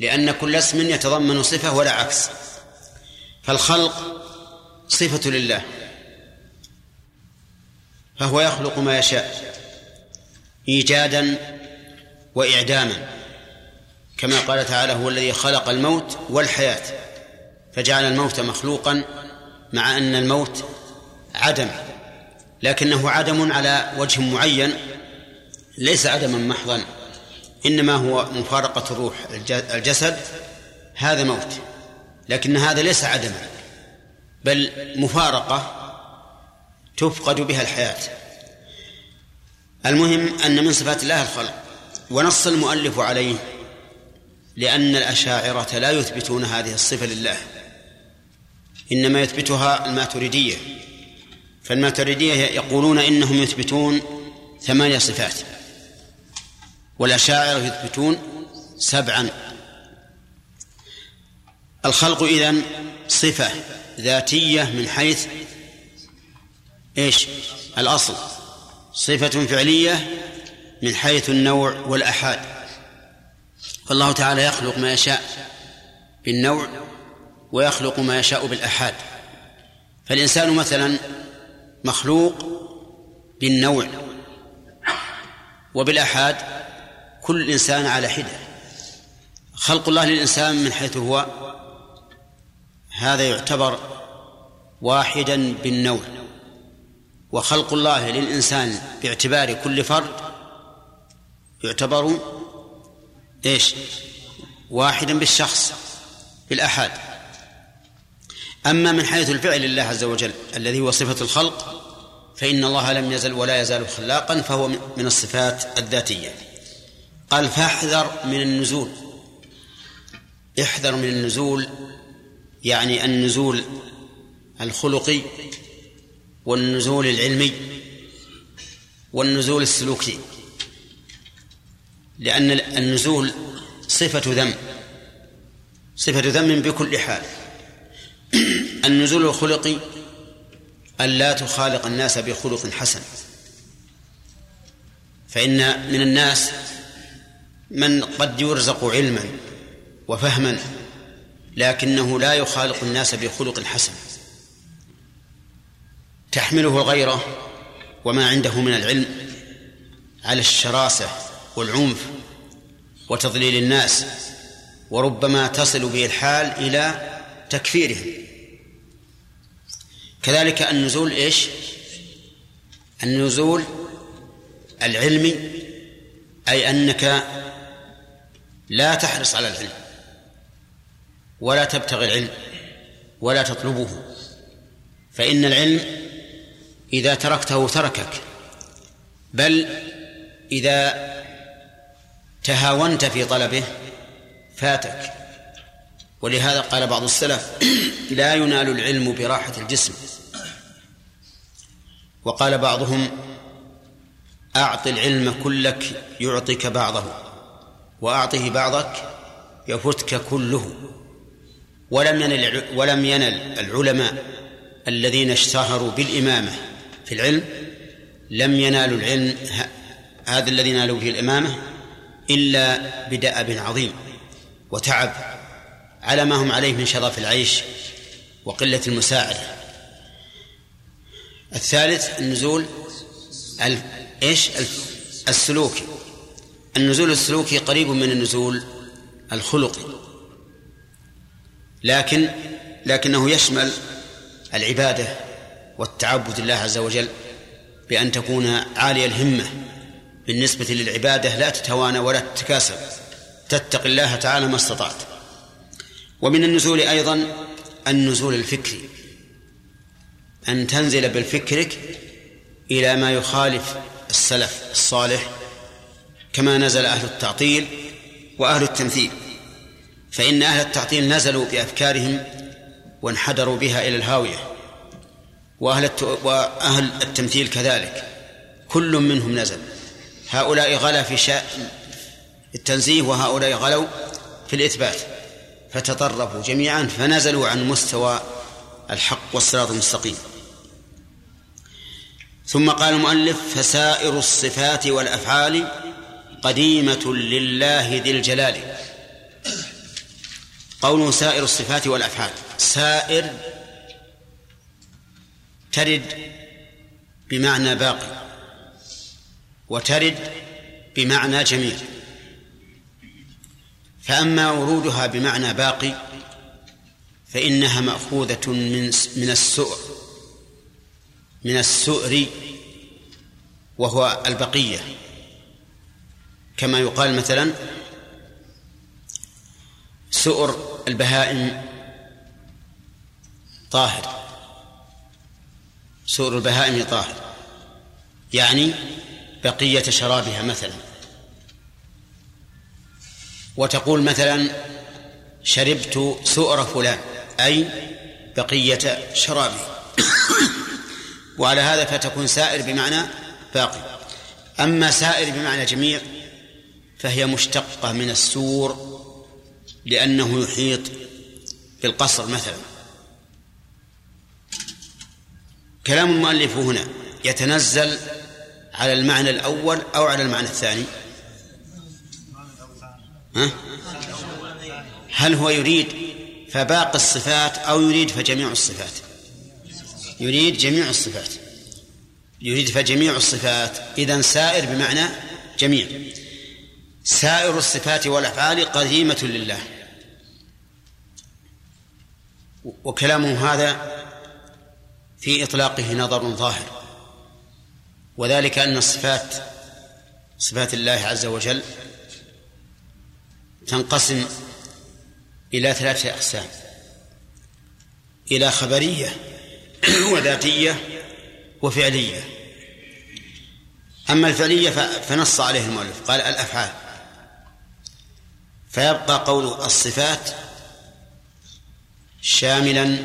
لأن كل اسم يتضمن صفة ولا عكس. فالخلق صفة لله. فهو يخلق ما يشاء إيجادا وإعداما كما قال تعالى هو الذي خلق الموت والحياة فجعل الموت مخلوقا مع أن الموت عدم لكنه عدم على وجه معين ليس عدما محضا إنما هو مفارقة الروح الجسد هذا موت لكن هذا ليس عدما بل مفارقة تفقد بها الحياة. المهم أن من صفات الله الخلق ونص المؤلف عليه لأن الأشاعرة لا يثبتون هذه الصفة لله. إنما يثبتها الماتريدية. فالماتريدية يقولون إنهم يثبتون ثمانية صفات. والأشاعرة يثبتون سبعا. الخلق إذن صفة ذاتية من حيث إيش؟ الأصل. صفة فعلية من حيث النوع والأحاد. فالله تعالى يخلق ما يشاء بالنوع ويخلق ما يشاء بالأحاد. فالإنسان مثلا مخلوق بالنوع وبالأحاد كل إنسان على حدة. خلق الله للإنسان من حيث هو هذا يعتبر واحدا بالنوع. وخلق الله للإنسان باعتبار كل فرد يعتبر إيش؟ واحدا بالشخص بالأحد. أما من حيث الفعل لله عز وجل الذي هو صفة الخلق فإن الله لم يزل ولا يزال خلاقا فهو من الصفات الذاتية. قال فاحذر من النزول. احذر من النزول يعني النزول الخلقي والنزول العلمي والنزول السلوكي لأن النزول صفة ذم صفة ذم بكل حال. النزول الخلقي أن لا تخالق الناس بخلق حسن. فإن من الناس من قد يرزق علما وفهما لكنه لا يخالق الناس بخلق حسن. تحمله الغيرة وما عنده من العلم على الشراسة والعنف وتضليل الناس وربما تصل به الحال إلى تكفيرهم كذلك النزول إيش؟ النزول العلمي أي أنك لا تحرص على العلم ولا تبتغي العلم ولا تطلبه فإن العلم إذا تركته تركك. بل إذا تهاونت في طلبه فاتك. ولهذا قال بعض السلف لا ينال العلم براحة الجسم. وقال بعضهم أعط العلم كلك يعطيك بعضه وأعطه بعضك يفتك كله. ولم ينل ولم ينل العلماء الذين اشتهروا بالإمامة في العلم لم ينالوا العلم هذا الذي نالوا به الإمامة إلا بدأب عظيم وتعب على ما هم عليه من شرف العيش وقلة المساعدة الثالث النزول إيش؟ السلوكي النزول السلوكي قريب من النزول الخلقي. لكن لكنه يشمل العبادة والتعبد لله عز وجل بأن تكون عالية الهمة بالنسبة للعبادة لا تتوانى ولا تتكاسل. تتقي الله تعالى ما استطعت. ومن النزول أيضا النزول الفكري. أن تنزل بفكرك إلى ما يخالف السلف الصالح كما نزل أهل التعطيل وأهل التمثيل. فإن أهل التعطيل نزلوا بأفكارهم وانحدروا بها إلى الهاوية. وأهل وأهل التمثيل كذلك. كل منهم نزل. هؤلاء غلا في شاء التنزيه وهؤلاء غلوا في الإثبات. فتطرفوا جميعا فنزلوا عن مستوى الحق والصراط المستقيم. ثم قال المؤلف فسائر الصفات والأفعال قديمة لله ذي الجلال. قوله سائر الصفات والأفعال. سائر ترد بمعنى باقي وترد بمعنى جميل. فأما ورودها بمعنى باقي فإنها مأخوذة من من السؤر من السؤر وهو البقية. كما يقال مثلا سؤر البهائم طاهر. سؤر البهائم طاهر. يعني بقية شرابها مثلا. وتقول مثلا شربت سؤر فلان أي بقية شرابه. وعلى هذا فتكون سائر بمعنى باقي. أما سائر بمعنى جميع فهي مشتقة من السور لأنه يحيط بالقصر مثلا. كلام المؤلف هنا يتنزل على المعنى الأول أو على المعنى الثاني؟ ها؟ هل هو يريد فباقي الصفات أو يريد فجميع الصفات؟ يريد جميع الصفات. يريد فجميع الصفات. إذا سائر بمعنى جميع. سائر الصفات والأفعال قديمة لله. وكلامه هذا في إطلاقه نظر ظاهر. وذلك أن الصفات صفات الله عز وجل تنقسم إلى ثلاثة أقسام. إلى خبرية وذاتية وفعلية. أما الفعلية فنص عليه المؤلف قال الأفعال. فيبقى قول الصفات شاملا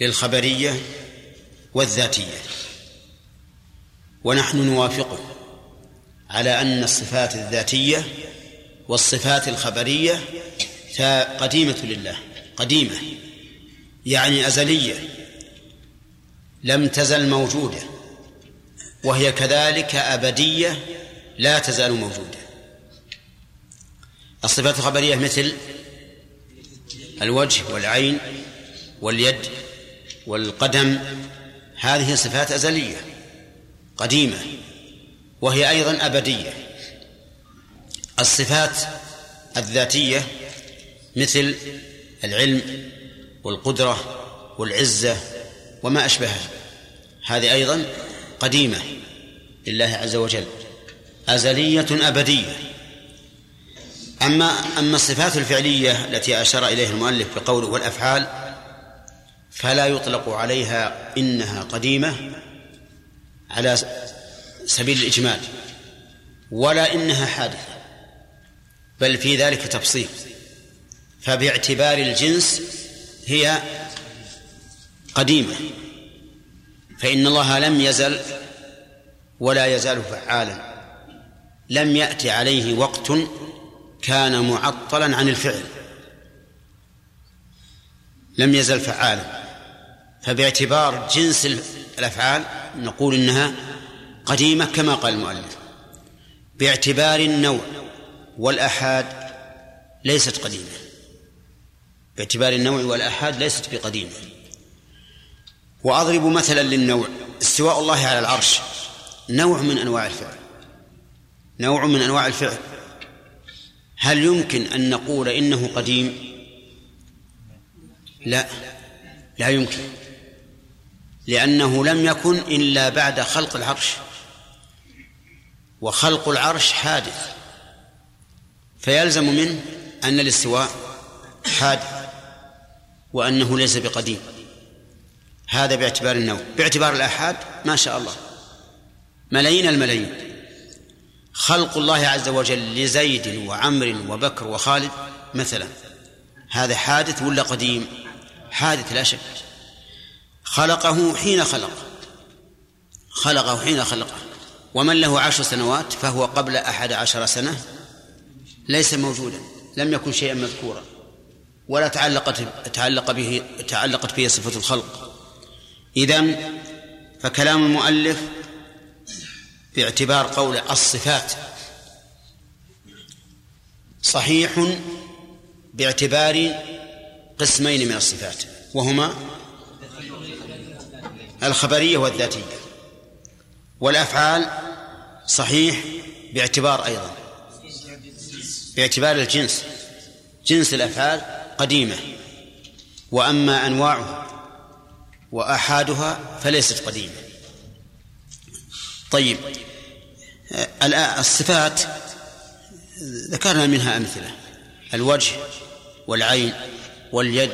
للخبرية والذاتية. ونحن نوافقه على أن الصفات الذاتية والصفات الخبرية قديمة لله. قديمة يعني أزلية لم تزل موجودة وهي كذلك أبدية لا تزال موجودة. الصفات الخبرية مثل الوجه والعين واليد والقدم هذه صفات أزلية قديمة وهي أيضا أبدية. الصفات الذاتية مثل العلم والقدرة والعزة وما أشبهها. هذه أيضا قديمة لله عز وجل أزلية أبدية. أما أما الصفات الفعلية التي أشار إليها المؤلف بقوله والأفعال فلا يطلق عليها إنها قديمة على سبيل الإجمال ولا إنها حادثة بل في ذلك تفصيل. فباعتبار الجنس هي قديمة فإن الله لم يزل ولا يزال فعالا. لم يأتي عليه وقت كان معطلا عن الفعل لم يزل فعالا. فباعتبار جنس الأفعال نقول إنها قديمة كما قال المؤلف باعتبار النوع والأحاد ليست قديمة. باعتبار النوع والأحاد ليست بقديمة. وأضرب مثلا للنوع استواء الله على العرش نوع من أنواع الفعل. نوع من أنواع الفعل. هل يمكن أن نقول إنه قديم؟ لا لا يمكن. لأنه لم يكن إلا بعد خلق العرش. وخلق العرش حادث. فيلزم منه أن الاستواء حادث وأنه ليس بقديم. هذا باعتبار النوع. باعتبار الآحاد ما شاء الله. ملايين الملايين. خلق الله عز وجل لزيد وعمر وبكر وخالد مثلا. هذا حادث ولا قديم؟ حادث لا شك. خلقه حين خلق. خلقه حين خلقه ومن له عشر سنوات فهو قبل أحد عشر سنة ليس موجودا لم يكن شيئا مذكورا. ولا تعلقت تعلق به تعلقت به صفة الخلق. إذن فكلام المؤلف باعتبار قول الصفات صحيح باعتبار قسمين من الصفات وهما الخبرية والذاتية. والأفعال صحيح باعتبار أيضا. باعتبار الجنس. جنس الأفعال قديمة. وأما أنواعها وآحادها فليست قديمة. طيب الصفات ذكرنا منها أمثلة. الوجه والعين واليد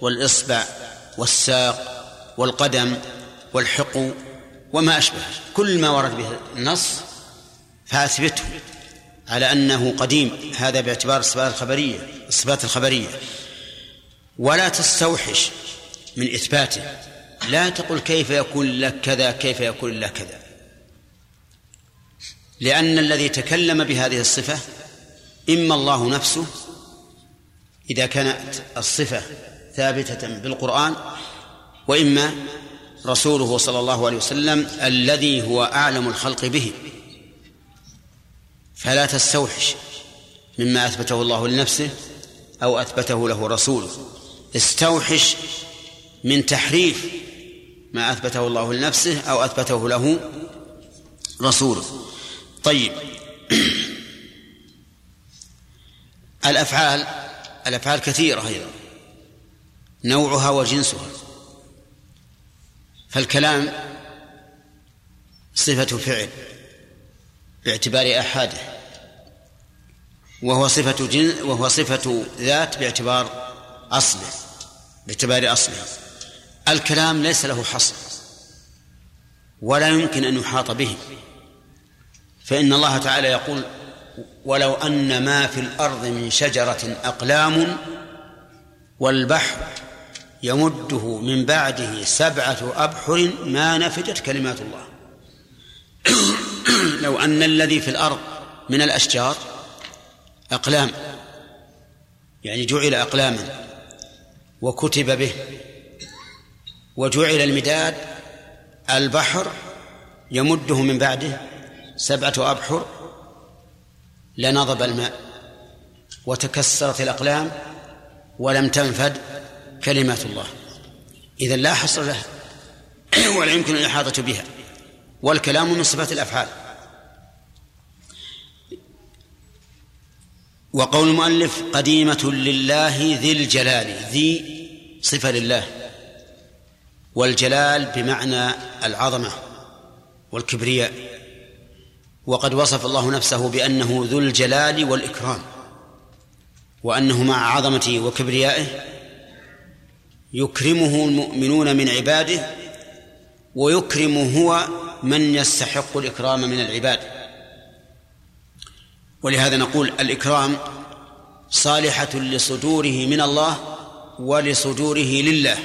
والإصبع والساق والقدم والحقو وما أشبه. كل ما ورد به النص فأثبته على أنه قديم. هذا باعتبار الصفات الخبرية الصفات الخبرية. ولا تستوحش من إثباته. لا تقل كيف يكون لك كذا كيف يكون لك كذا. لأن الذي تكلم بهذه الصفة إما الله نفسه إذا كانت الصفة ثابتة بالقرآن وإما رسوله صلى الله عليه وسلم الذي هو أعلم الخلق به. فلا تستوحش مما أثبته الله لنفسه أو أثبته له رسوله. استوحش من تحريف ما أثبته الله لنفسه أو أثبته له رسوله. طيب. الأفعال الأفعال كثيرة أيضا. نوعها وجنسها. فالكلام صفة فعل باعتبار أحاده وهو صفة جن وهو صفة ذات باعتبار أصله باعتبار أصله. الكلام ليس له حصر ولا يمكن أن يحاط به. فإن الله تعالى يقول ولو أن ما في الأرض من شجرة أقلام والبحر يمده من بعده سبعة أبحر ما نفجت كلمات الله. لو أن الذي في الأرض من الأشجار أقلام يعني جعل أقلاما وكتب به وجعل المداد البحر يمده من بعده سبعة أبحر لنضب الماء وتكسرت الأقلام ولم تنفد كلمات الله. إذا لا حصر لها ولا يمكن الإحاطة بها والكلام من صفات الأفعال. وقول المؤلف قديمة لله ذي الجلال ذي صفة لله والجلال بمعنى العظمة والكبرياء. وقد وصف الله نفسه بأنه ذو الجلال والإكرام وأنه مع عظمته وكبريائه يكرمه المؤمنون من عباده ويكرم هو من يستحق الإكرام من العباد. ولهذا نقول الإكرام صالحة لصدوره من الله ولصدوره لله.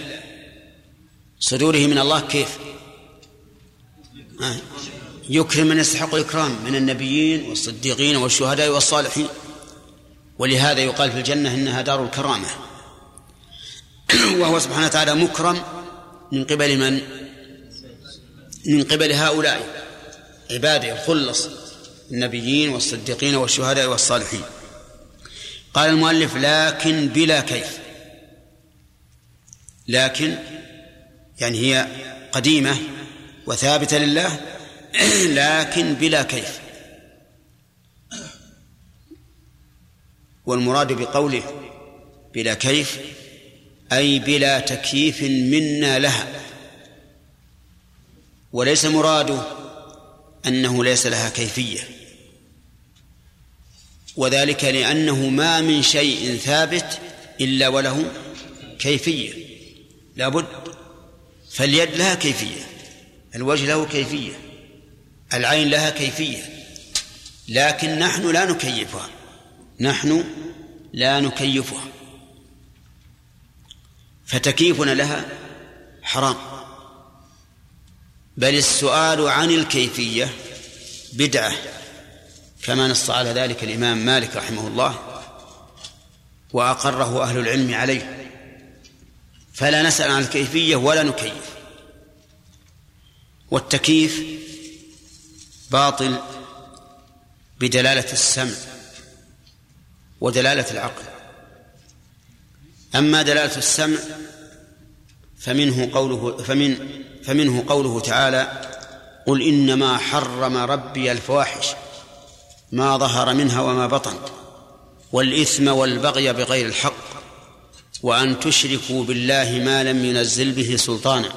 صدوره من الله كيف. يكرم من يستحق الإكرام من النبيين والصديقين والشهداء والصالحين. ولهذا يقال في الجنة إنها دار الكرامة. وهو سبحانه وتعالى مكرم من قبل من؟ من قبل هؤلاء عباده الخلص النبيين والصديقين والشهداء والصالحين. قال المؤلف لكن بلا كيف. لكن يعني هي قديمة وثابتة لله لكن بلا كيف. والمراد بقوله بلا كيف أي بلا تكييف منا لها. وليس مراده أنه ليس لها كيفية. وذلك لأنه ما من شيء ثابت إلا وله كيفية. لابد. فاليد لها كيفية. الوجه له كيفية. العين لها كيفية. لكن نحن لا نكيفها. نحن لا نكيفها. فتكييفنا لها حرام. بل السؤال عن الكيفية بدعة كما نص على ذلك الإمام مالك رحمه الله وأقره أهل العلم عليه. فلا نسأل عن الكيفية ولا نكيف. والتكييف باطل بدلالة السمع ودلالة العقل. أما دلالة السمع فمنه قوله فمن فمنه قوله تعالى قل إنما حرم ربي الفواحش ما ظهر منها وما بطن والإثم والبغي بغير الحق وأن تشركوا بالله ما لم ينزل به سلطانا.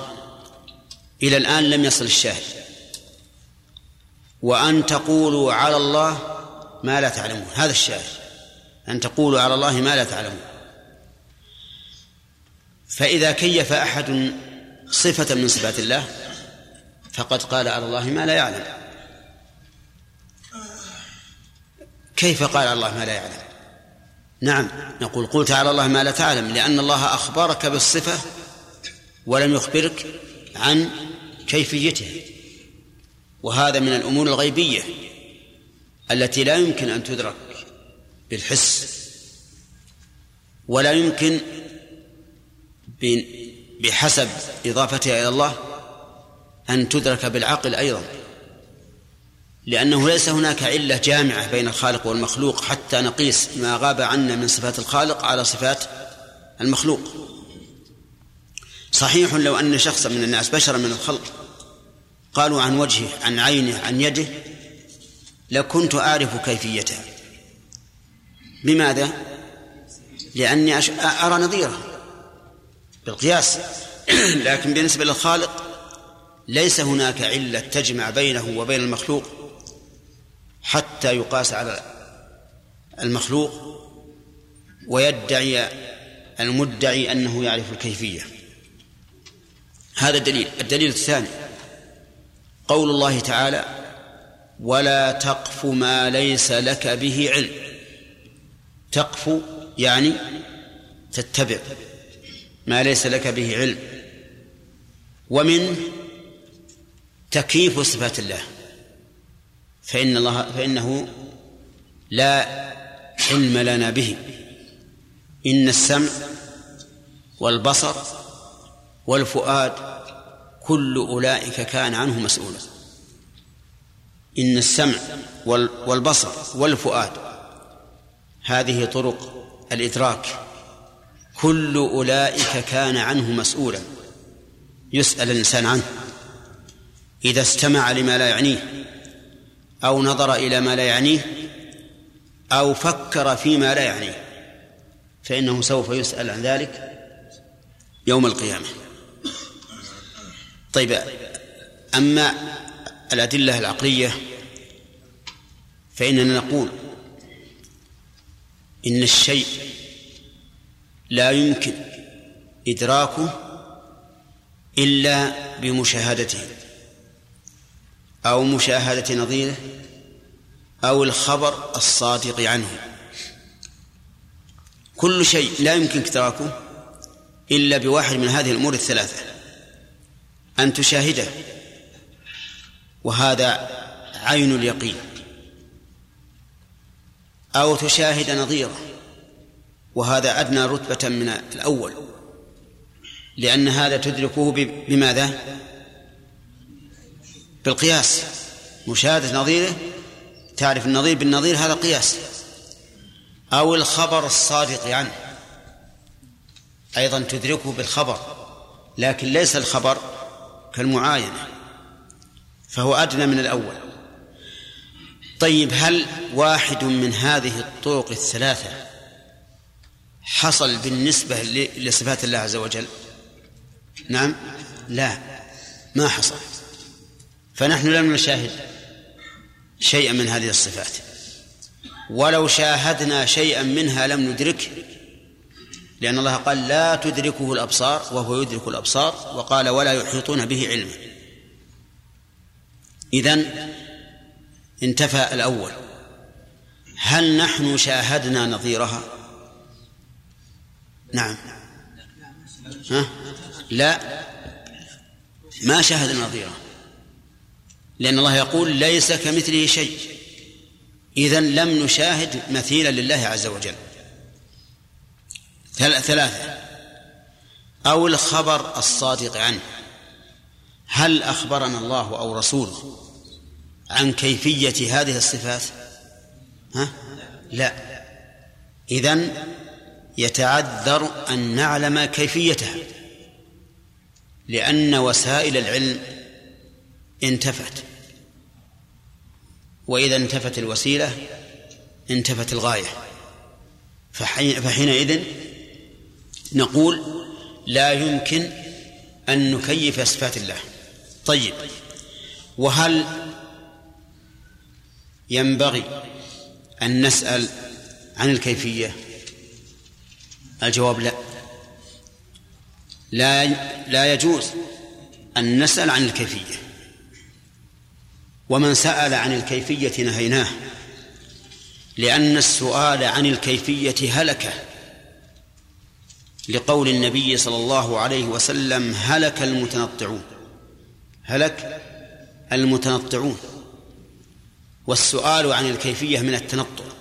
إلى الآن لم يصل الشاهد. وأن تقولوا على الله ما لا تعلمون هذا الشاهد. أن تقولوا على الله ما لا تعلمون. فإذا كيف أحد صفة من صفات الله فقد قال على الله ما لا يعلم. كيف قال على الله ما لا يعلم؟ نعم نقول قلت على الله ما لا تعلم لأن الله أخبرك بالصفة ولم يخبرك عن كيفيته. وهذا من الأمور الغيبية التي لا يمكن أن تدرك بالحس ولا يمكن بحسب إضافتها إلى الله أن تدرك بالعقل أيضا لأنه ليس هناك علة جامعة بين الخالق والمخلوق حتى نقيس ما غاب عنا من صفات الخالق على صفات المخلوق. صحيح لو أن شخصا من الناس بشرا من الخلق قالوا عن وجهه عن عينه عن يده لكنت أعرف كيفيتها بماذا؟ لأني أرى نظيره. بالقياس. لكن بالنسبة للخالق ليس هناك علة تجمع بينه وبين المخلوق حتى يقاس على المخلوق ويدعي المدعي أنه يعرف الكيفية. هذا الدليل. الدليل الثاني. قول الله تعالى ولا تقف ما ليس لك به علم. تقف يعني تتبع. ما ليس لك به علم. ومن تكييف صفات الله. فإن الله فإنه لا علم لنا به. إن السمع والبصر والفؤاد كل أولئك كان عنه مسؤولا. إن السمع والبصر والفؤاد هذه طرق الإدراك. كل أولئك كان عنه مسؤولا. يسأل الإنسان عنه. إذا استمع لما لا يعنيه أو نظر إلى ما لا يعنيه أو فكر فيما لا يعنيه فإنه سوف يسأل عن ذلك يوم القيامة. طيب أما الأدلة العقلية فإننا نقول إن الشيء لا يمكن إدراكه إلا بمشاهدته أو مشاهدة نظيره أو الخبر الصادق عنه. كل شيء لا يمكن إدراكه إلا بواحد من هذه الأمور الثلاثة أن تشاهده وهذا عين اليقين أو تشاهد نظيره. وهذا أدنى رتبة من الأول. لأن هذا تدركه بماذا؟ بالقياس. مشاهدة نظيره تعرف النظير بالنظير هذا قياس. أو الخبر الصادق عنه. أيضا تدركه بالخبر لكن ليس الخبر كالمعاينة. فهو أدنى من الأول. طيب هل واحد من هذه الطرق الثلاثة حصل بالنسبة لصفات الله عز وجل. نعم؟ لا ما حصل. فنحن لم نشاهد شيئا من هذه الصفات. ولو شاهدنا شيئا منها لم ندركه لأن الله قال لا تدركه الأبصار وهو يدرك الأبصار وقال ولا يحيطون به علما. إذن انتفى الأول. هل نحن شاهدنا نظيرها؟ نعم. ها؟ لا. ما شاهد نظيرها لأن الله يقول ليس كمثله شيء. إذا لم نشاهد مثيلا لله عز وجل. ثلاثة. أو الخبر الصادق عنه. هل أخبرنا الله أو رسوله عن كيفية هذه الصفات؟ ها؟ لا. إذن يتعذر أن نعلم كيفيتها لأن وسائل العلم انتفت. وإذا انتفت الوسيلة انتفت الغاية. فحينئذ نقول لا يمكن أن نكيف صفات الله. طيب وهل ينبغي أن نسأل عن الكيفية؟ الجواب لا. لا لا يجوز أن نسأل عن الكيفية. ومن سأل عن الكيفية نهيناه. لأن السؤال عن الكيفية هلكة. لقول النبي صلى الله عليه وسلم هلك المتنطعون. هلك المتنطعون. والسؤال عن الكيفية من التنطع.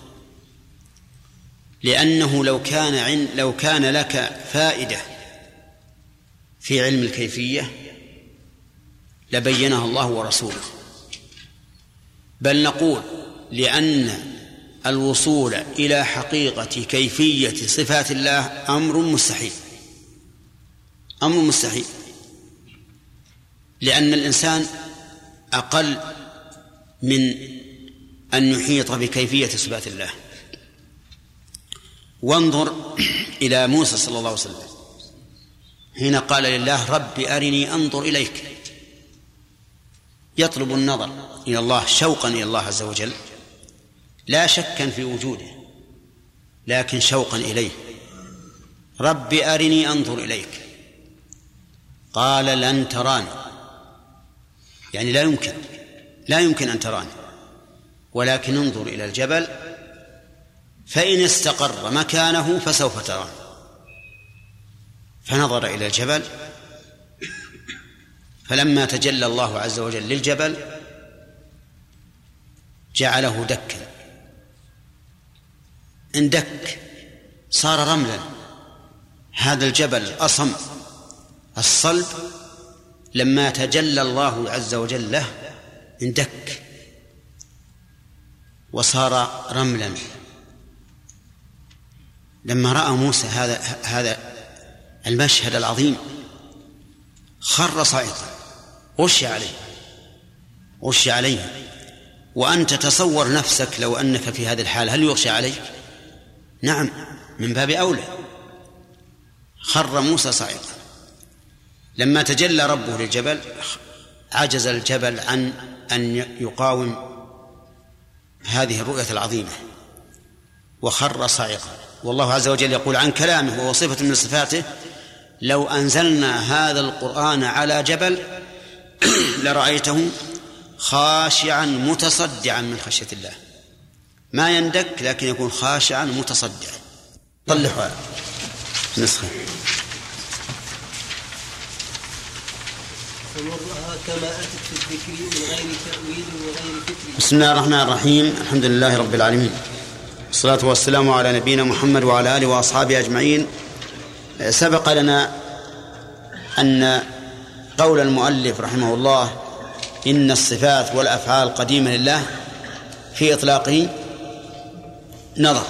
لأنه لو كان عن لو كان لك فائدة في علم الكيفية لبينها الله ورسوله. بل نقول لأن الوصول إلى حقيقة كيفية صفات الله أمر مستحيل. أمر مستحيل. لأن الإنسان أقل من أن يحيط بكيفية صفات الله. وانظر إلى موسى صلى الله عليه وسلم. حين قال لله رب أرني أنظر إليك. يطلب النظر إلى الله شوقا إلى الله عز وجل لا شكا في وجوده لكن شوقا إليه. رب أرني أنظر إليك. قال لن تراني. يعني لا يمكن لا يمكن أن تراني ولكن انظر إلى الجبل فإن استقر مكانه فسوف تراني فنظر إلى الجبل. فلما تجلى الله عز وجل للجبل جعله دكا. اندك صار رملا. هذا الجبل الأصم الصلب لما تجلى الله عز وجل له اندك. وصار رملا. لما رأى موسى هذا هذا المشهد العظيم خر صاعقا غشي عليه غشي عليه. وأنت تصور نفسك لو أنك في هذه الحال هل يغشى عليك؟ نعم من باب أولى. خر موسى صاعقا لما تجلى ربه للجبل عجز الجبل عن أن يقاوم هذه الرؤية العظيمة وخر صاعقا والله عز وجل يقول عن كلامه وهو صفة من صفاته لو أنزلنا هذا القرآن على جبل لرأيته خاشعا متصدعا من خشية الله. ما يندك لكن يكون خاشعا متصدعا. طلعوا نسخة. كما أتت في الذكر من غير تأويل وغير فكر. بسم الله الرحمن الرحيم. الحمد لله رب العالمين. والصلاة والسلام على نبينا محمد وعلى آله وأصحابه أجمعين. سبق لنا أن قول المؤلف رحمه الله إن الصفات والأفعال قديمة لله في إطلاقه نظر.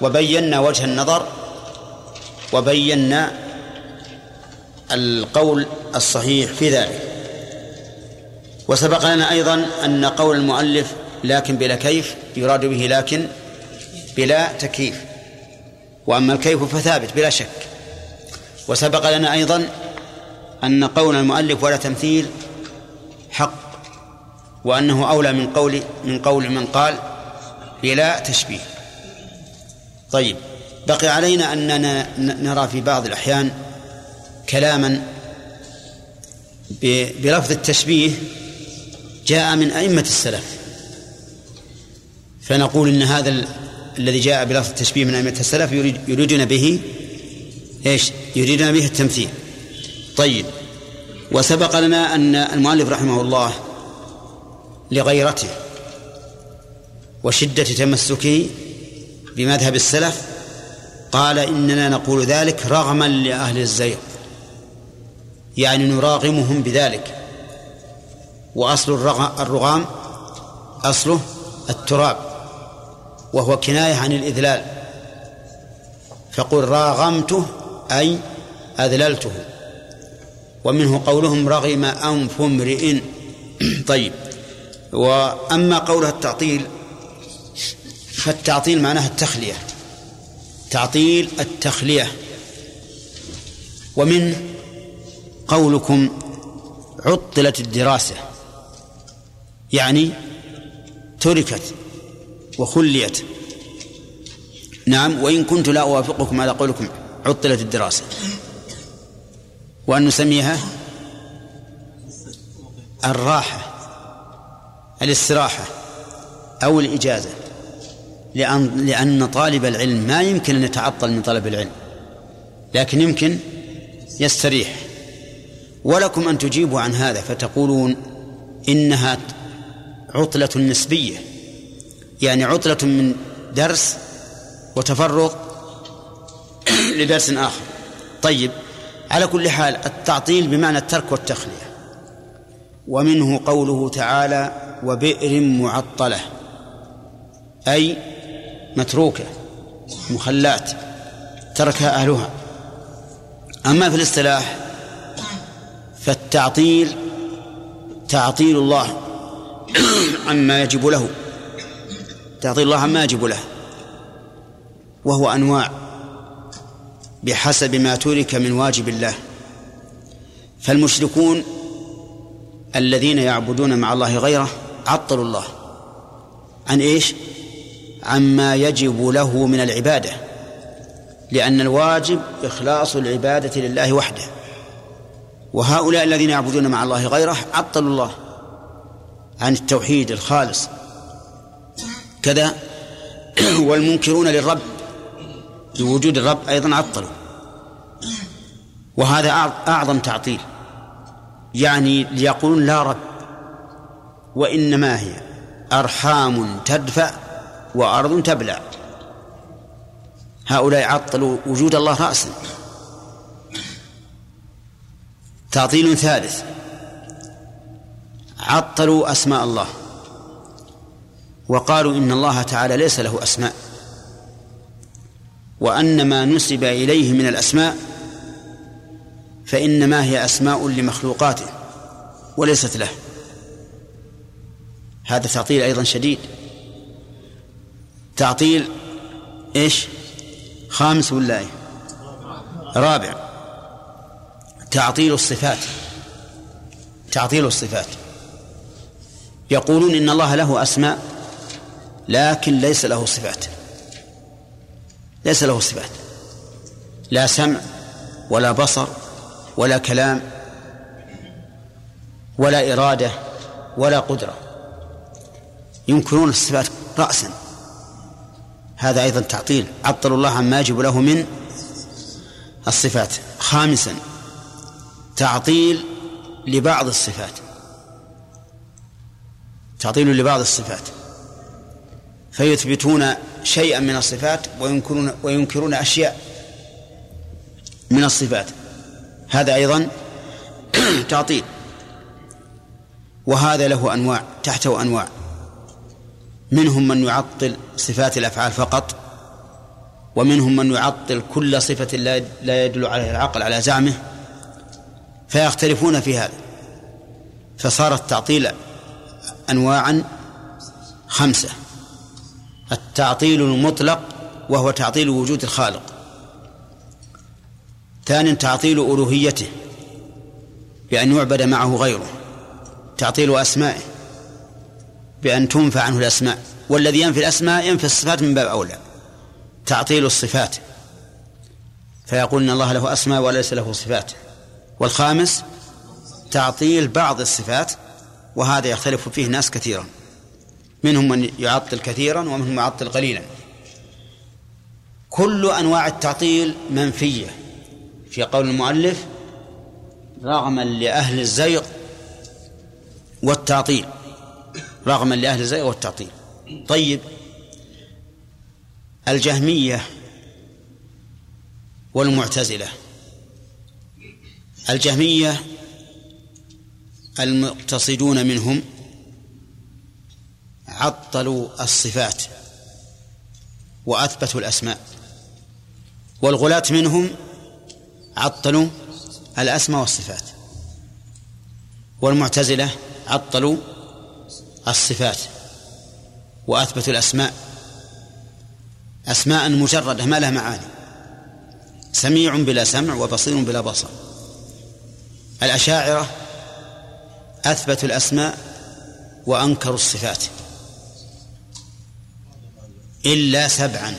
وبينا وجه النظر وبينا القول الصحيح في ذلك. وسبق لنا أيضا أن قول المؤلف لكن بلا كيف يراد به لكن بلا تكييف. وأما الكيف فثابت بلا شك. وسبق لنا أيضا أن قول المؤلف ولا تمثيل حق وأنه أولى من قول من قول من قال بلا تشبيه. طيب بقي علينا أننا نرى في بعض الأحيان كلاما بلفظ التشبيه جاء من أئمة السلف. فنقول إن هذا الذي جاء بلفظ التشبيه من أئمة السلف يريد يريدون به إيش؟ يريدون به التمثيل. طيب. وسبق لنا أن المؤلف رحمه الله لغيرته وشدة تمسكه بمذهب السلف قال إننا نقول ذلك رغما لأهل الزيغ. يعني نراغمهم بذلك. وأصل الرغام أصله التراب. وهو كناية عن الإذلال. فقل راغمته أي أذللته. ومنه قولهم رغم أنف امرئ. طيب. وأما قولها التعطيل فالتعطيل معناها التخلية. تعطيل التخلية. ومنه قولكم عطلت الدراسة. يعني تركت وخليت. نعم وإن كنت لا أوافقكم على قولكم عطلت الدراسة. وأن نسميها الراحة الاستراحة أو الإجازة. لأن لأن طالب العلم ما يمكن أن يتعطل من طلب العلم لكن يمكن يستريح. ولكم أن تجيبوا عن هذا فتقولون إنها عطلة نسبية. يعني عطلة من درس وتفرغ لدرس آخر. طيب على كل حال التعطيل بمعنى الترك والتخلية. ومنه قوله تعالى وبئر معطلة أي متروكة مخلات تركها أهلها. أما في الاصطلاح فالتعطيل تعطيل الله عما يجب له. تعطيل الله عما يجب له وهو أنواع بحسب ما ترك من واجب الله. فالمشركون الذين يعبدون مع الله غيره عطلوا الله. عن إيش؟ عما يجب له من العبادة لأن الواجب إخلاص العبادة لله وحده. وهؤلاء الذين يعبدون مع الله غيره عطلوا الله عن التوحيد الخالص. كذا. والمنكرون للرب لوجود الرب أيضا عطلوا. وهذا أعظم تعطيل. يعني ليقولون لا رب وإنما هي أرحام تدفع وأرض تبلع هؤلاء عطلوا وجود الله رأسا. تعطيل ثالث. عطلوا أسماء الله. وقالوا إن الله تعالى ليس له أسماء. وأن ما نسب إليه من الأسماء فإنما هي أسماء لمخلوقاته وليست له. هذا تعطيل أيضا شديد. تعطيل إيش؟ خامس ولا إيه؟ رابع. تعطيل الصفات. تعطيل الصفات. يقولون إن الله له أسماء لكن ليس له صفات. ليس له صفات. لا سمع ولا بصر ولا كلام ولا إرادة ولا قدرة. ينكرون الصفات رأسا. هذا أيضا تعطيل. عطلوا الله عما يجب له من الصفات. خامسا تعطيل لبعض الصفات. تعطيل لبعض الصفات. فيثبتون شيئا من الصفات وينكرون وينكرون أشياء من الصفات. هذا أيضا تعطيل. وهذا له أنواع تحته أنواع. منهم من يعطل صفات الأفعال فقط ومنهم من يعطل كل صفة لا يدل عليها العقل على زعمه فيختلفون في هذا. فصار التعطيل انواعا خمسة. التعطيل المطلق وهو تعطيل وجود الخالق. ثانيا تعطيل ألوهيته بأن يعبد معه غيره. تعطيل أسمائه بأن تنفى عنه الأسماء. والذي ينفي الأسماء ينفي الصفات من باب أولى. تعطيل الصفات. فيقول إن الله له أسماء وليس له صفات. والخامس تعطيل بعض الصفات وهذا يختلف فيه ناس كثيرا. منهم من يعطل كثيرا ومنهم يعطل قليلا. كل أنواع التعطيل منفية. في قول المؤلف رغما لأهل الزيغ والتعطيل. رغما لأهل الزيغ والتعطيل. طيب الجهمية والمعتزلة. الجهمية المقتصدون منهم عطلوا الصفات وأثبتوا الأسماء. والغلاة منهم عطلوا الأسماء والصفات. والمعتزلة عطلوا الصفات وأثبتوا الأسماء. أسماء مجردة ما لها معاني. سميع بلا سمع وبصير بلا بصر. الأشاعرة أثبتوا الأسماء وأنكروا الصفات. إلا سبعا.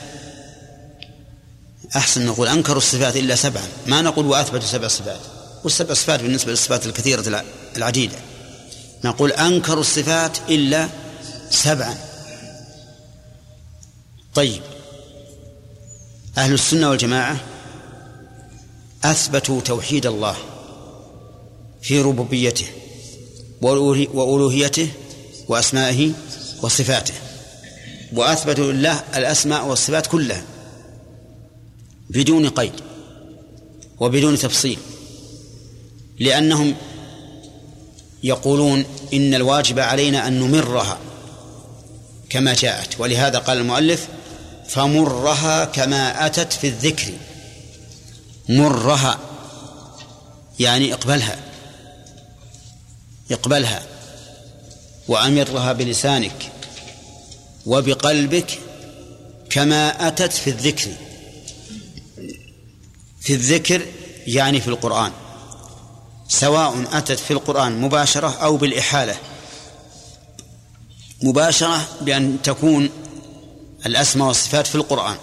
أحسن نقول أنكروا الصفات إلا سبعا. ما نقول وأثبتوا سبع صفات. والسبع صفات بالنسبة للصفات الكثيرة العديدة. نقول أنكروا الصفات إلا سبعا. طيب. أهل السنة والجماعة أثبتوا توحيد الله في ربوبيته وألوهيته وأسمائه وصفاته. وأثبتوا لله الأسماء والصفات كلها بدون قيد وبدون تفصيل لأنهم يقولون إن الواجب علينا أن نمرها كما جاءت. ولهذا قال المؤلف فمرها كما أتت في الذكر. مرها يعني اقبلها اقبلها وأمرها بلسانك. وبقلبك كما أتت في الذكر. في الذكر يعني في القرآن. سواء أتت في القرآن مباشرة أو بالإحالة. مباشرة بأن تكون الأسماء والصفات في القرآن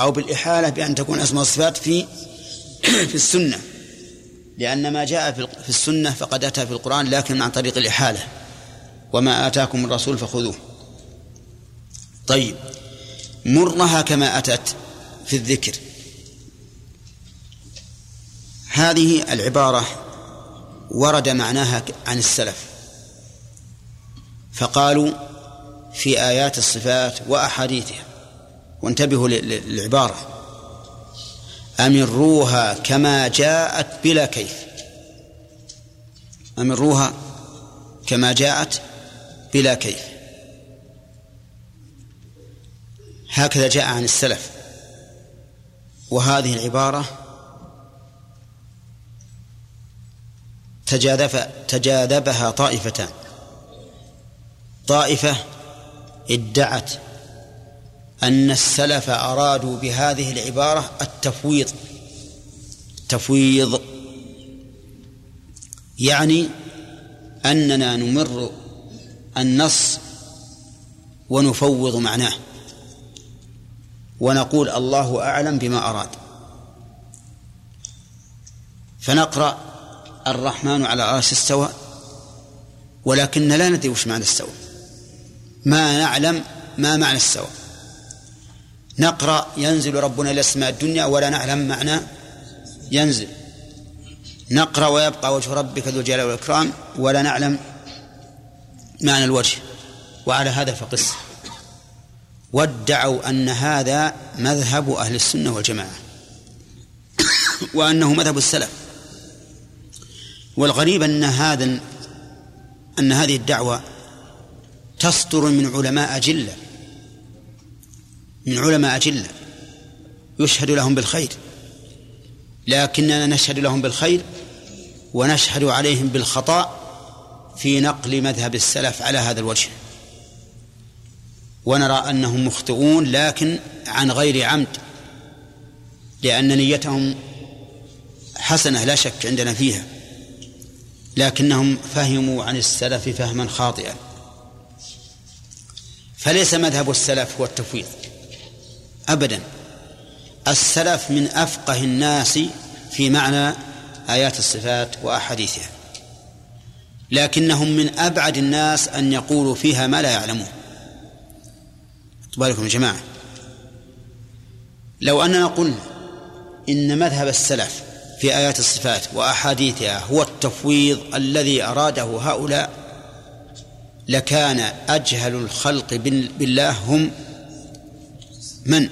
أو بالإحالة بأن تكون الأسماء والصفات في في السنة. لأن ما جاء في السنة فقد أتى في القرآن لكن عن طريق الإحالة. وما آتاكم الرسول فخذوه. طيب مرها كما أتت في الذكر. هذه العبارة ورد معناها عن السلف. فقالوا في آيات الصفات وأحاديثها. وانتبهوا للعبارة. أمروها كما جاءت بلا كيف. أمروها كما جاءت بلا كيف. هكذا جاء عن السلف. وهذه العبارة تجاذب تجاذبها طائفتان. طائفة ادعت أن السلف أرادوا بهذه العبارة التفويض. تفويض. يعني أننا نمر النص ونفوض معناه. ونقول الله أعلم بما أراد. فنقرأ الرحمن على العرش استوى ولكن لا ندري وش معنى استوى. ما نعلم ما معنى استوى. نقرأ ينزل ربنا إلى السماء الدنيا ولا نعلم معنى ينزل. نقرأ ويبقى وجه ربك ذو الجلال والإكرام ولا نعلم معنى الوجه. وعلى هذا فقس. وادعوا أن هذا مذهب أهل السنة والجماعة وأنه مذهب السلف. والغريب أن هذا أن هذه الدعوة تصدر من علماء أجلة من علماء أجلة يشهد لهم بالخير. لكننا نشهد لهم بالخير ونشهد عليهم بالخطأ في نقل مذهب السلف على هذا الوجه. ونرى أنهم مخطئون لكن عن غير عمد لأن نيتهم حسنة لا شك عندنا فيها لكنهم فهموا عن السلف فهما خاطئا. فليس مذهب السلف هو التفويض أبدا. السلف من أفقه الناس في معنى آيات الصفات وأحاديثها لكنهم من أبعد الناس أن يقولوا فيها ما لا يعلمون. بالكم يا جماعة لو أننا قلنا إن مذهب السلف في آيات الصفات وأحاديثها هو التفويض الذي أراده هؤلاء لكان أجهل الخلق بالله هم من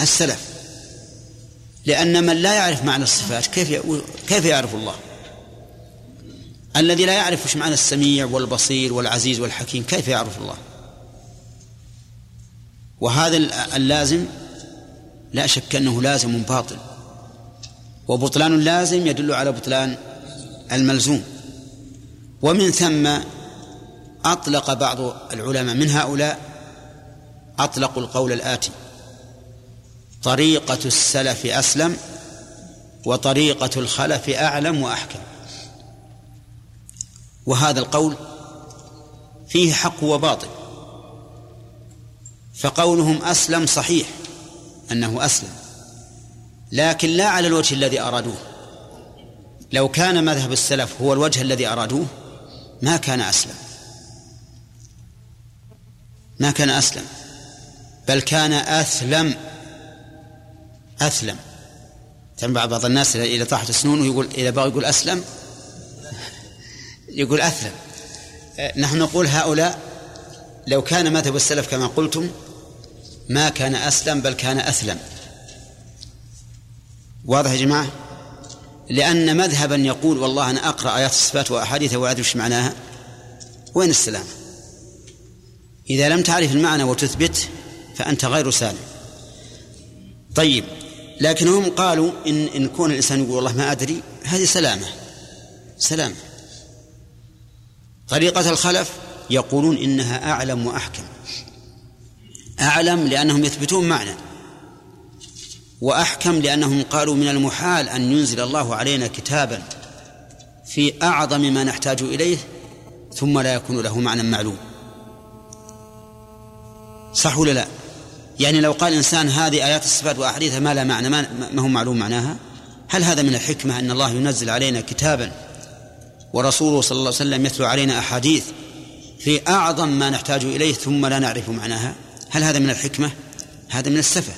السلف لأن من لا يعرف معنى الصفات كيف كيف يعرف الله؟ الذي لا يعرف إيش معنى السميع والبصير والعزيز والحكيم كيف يعرف الله؟ وهذا اللازم لا شك أنه لازم باطل. وبطلان اللازم يدل على بطلان الملزوم. ومن ثم أطلق بعض العلماء من هؤلاء أطلقوا القول الآتي. طريقة السلف أسلم وطريقة الخلف أعلم وأحكم. وهذا القول فيه حق وباطل. فقولهم أسلم صحيح أنه أسلم. لكن لا على الوجه الذي أرادوه. لو كان مذهب السلف هو الوجه الذي أرادوه ما كان أسلم. ما كان أسلم بل كان أثلم. أثلم. تنبع بعض الناس إذا طاحت سنونه يقول إذا بغى يقول أسلم يقول أثلم. نحن نقول هؤلاء لو كان مذهب السلف كما قلتم ما كان أسلم بل كان أثلم واضح يا جماعة؟ لأن مذهبا يقول والله أنا أقرأ آيات الصفات وأحاديثها ولا أدري معناها. وين السلام؟ إذا لم تعرف المعنى وتثبت فأنت غير سالم. طيب لكن هم قالوا إن إن كون الإنسان يقول والله ما أدري هذه سلامة. سلامة. طريقة الخلف يقولون إنها أعلم وأحكم. أعلم لأنهم يثبتون معنى. وأحكم لأنهم قالوا من المحال أن ينزل الله علينا كتابا في أعظم ما نحتاج إليه ثم لا يكون له معنى معلوم. صح ولا لا؟ يعني لو قال إنسان هذه آيات الصفات وأحاديثها ما لا معنى ما, هو معلوم معناها؟ هل هذا من الحكمة أن الله ينزل علينا كتابا ورسوله صلى الله عليه وسلم يتلو علينا أحاديث في أعظم ما نحتاج إليه ثم لا نعرف معناها؟ هل هذا من الحكمة؟ هذا من السفة.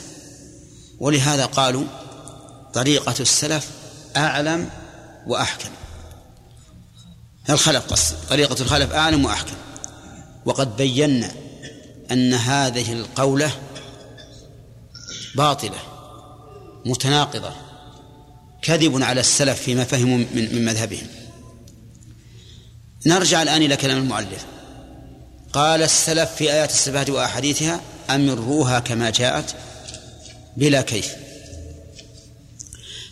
ولهذا قالوا طريقة السلف أعلم وأحكم. الخلف قصد طريقة الخلف أعلم وأحكم. وقد بينا أن هذه القولة باطلة متناقضة كذب على السلف فيما فهموا من, مذهبهم. نرجع الآن إلى كلام المؤلف. قال السلف في آيات الصفات وأحاديثها أمروها كما جاءت بلا كيف.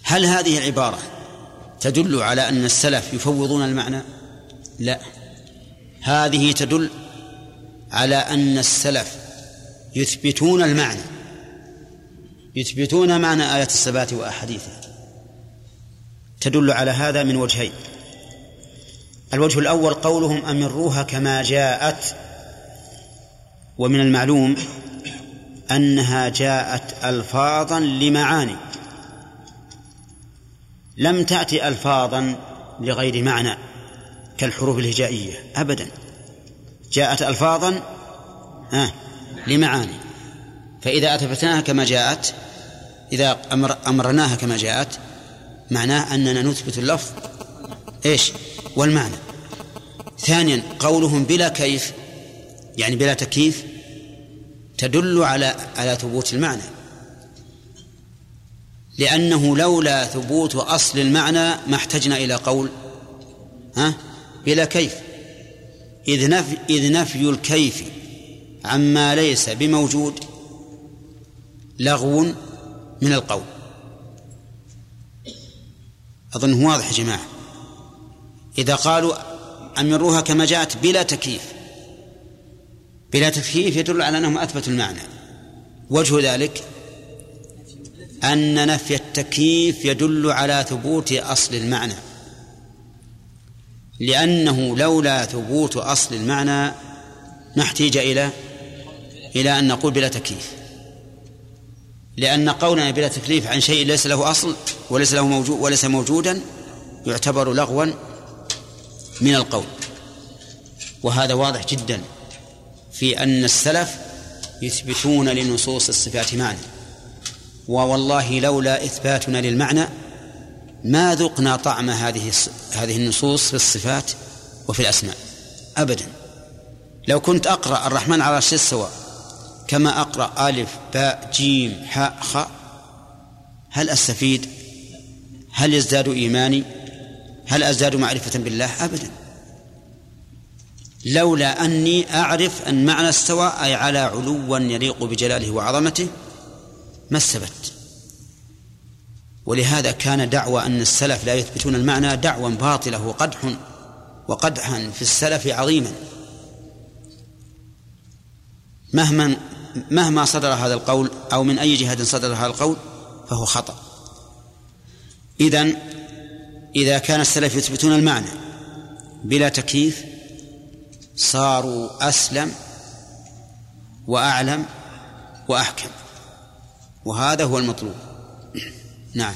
هل هذه العبارة تدل على أن السلف يفوضون المعنى؟ لا. هذه تدل على أن السلف يثبتون المعنى. يثبتون معنى آية الصفات وأحاديثها. تدل على هذا من وجهين. الوجه الأول قولهم أمروها كما جاءت ومن المعلوم أنها جاءت ألفاظا لمعاني. لم تأتي ألفاظا لغير معنى كالحروف الهجائية أبدا. جاءت ألفاظا لمعاني. فإذا أثبتناها كما جاءت إذا أمر أمرناها كما جاءت معناه أننا نثبت اللفظ. إيش؟ والمعنى. ثانيا قولهم بلا كيف يعني بلا تكييف تدل على على ثبوت المعنى. لأنه لولا ثبوت أصل المعنى ما احتجنا إلى قول ها؟ بلا كيف. إذ نفي, إذ نفي الكيف عما ليس بموجود لغو من القول. أظن واضح يا جماعة. إذا قالوا أمروها كما جاءت بلا تكييف بلا تكييف يدل على أنهم أثبتوا المعنى. وجه ذلك أن نفي التكييف يدل على ثبوت أصل المعنى. لأنه لولا ثبوت أصل المعنى ما احتيج إلى إلى أن نقول بلا تكييف. لأن قولنا بلا تكليف عن شيء ليس له أصل وليس له موجود وليس موجودا يعتبر لغوا من القول. وهذا واضح جدا. في أن السلف يثبتون لنصوص الصفات معنى. ووالله لولا إثباتنا للمعنى ما ذقنا طعم هذه هذه النصوص في الصفات وفي الأسماء. أبدا. لو كنت أقرأ الرحمن على العرش استوى كما أقرأ ألف باء جيم حاء خاء هل أستفيد؟ هل يزداد إيماني؟ هل أزداد معرفة بالله؟ أبدا. لولا أني أعرف أن معنى استوى أي على علوا يليق بجلاله وعظمته ما الثبت ولهذا كان دعوى أن السلف لا يثبتون المعنى دعوى باطلة وقدح وقدحا في السلف عظيما. مهما مهما صدر هذا القول أو من أي جهة صدر هذا القول فهو خطأ. إذن إذا كان السلف يثبتون المعنى بلا تكييف صاروا أسلم وأعلم وأحكم. وهذا هو المطلوب. نعم.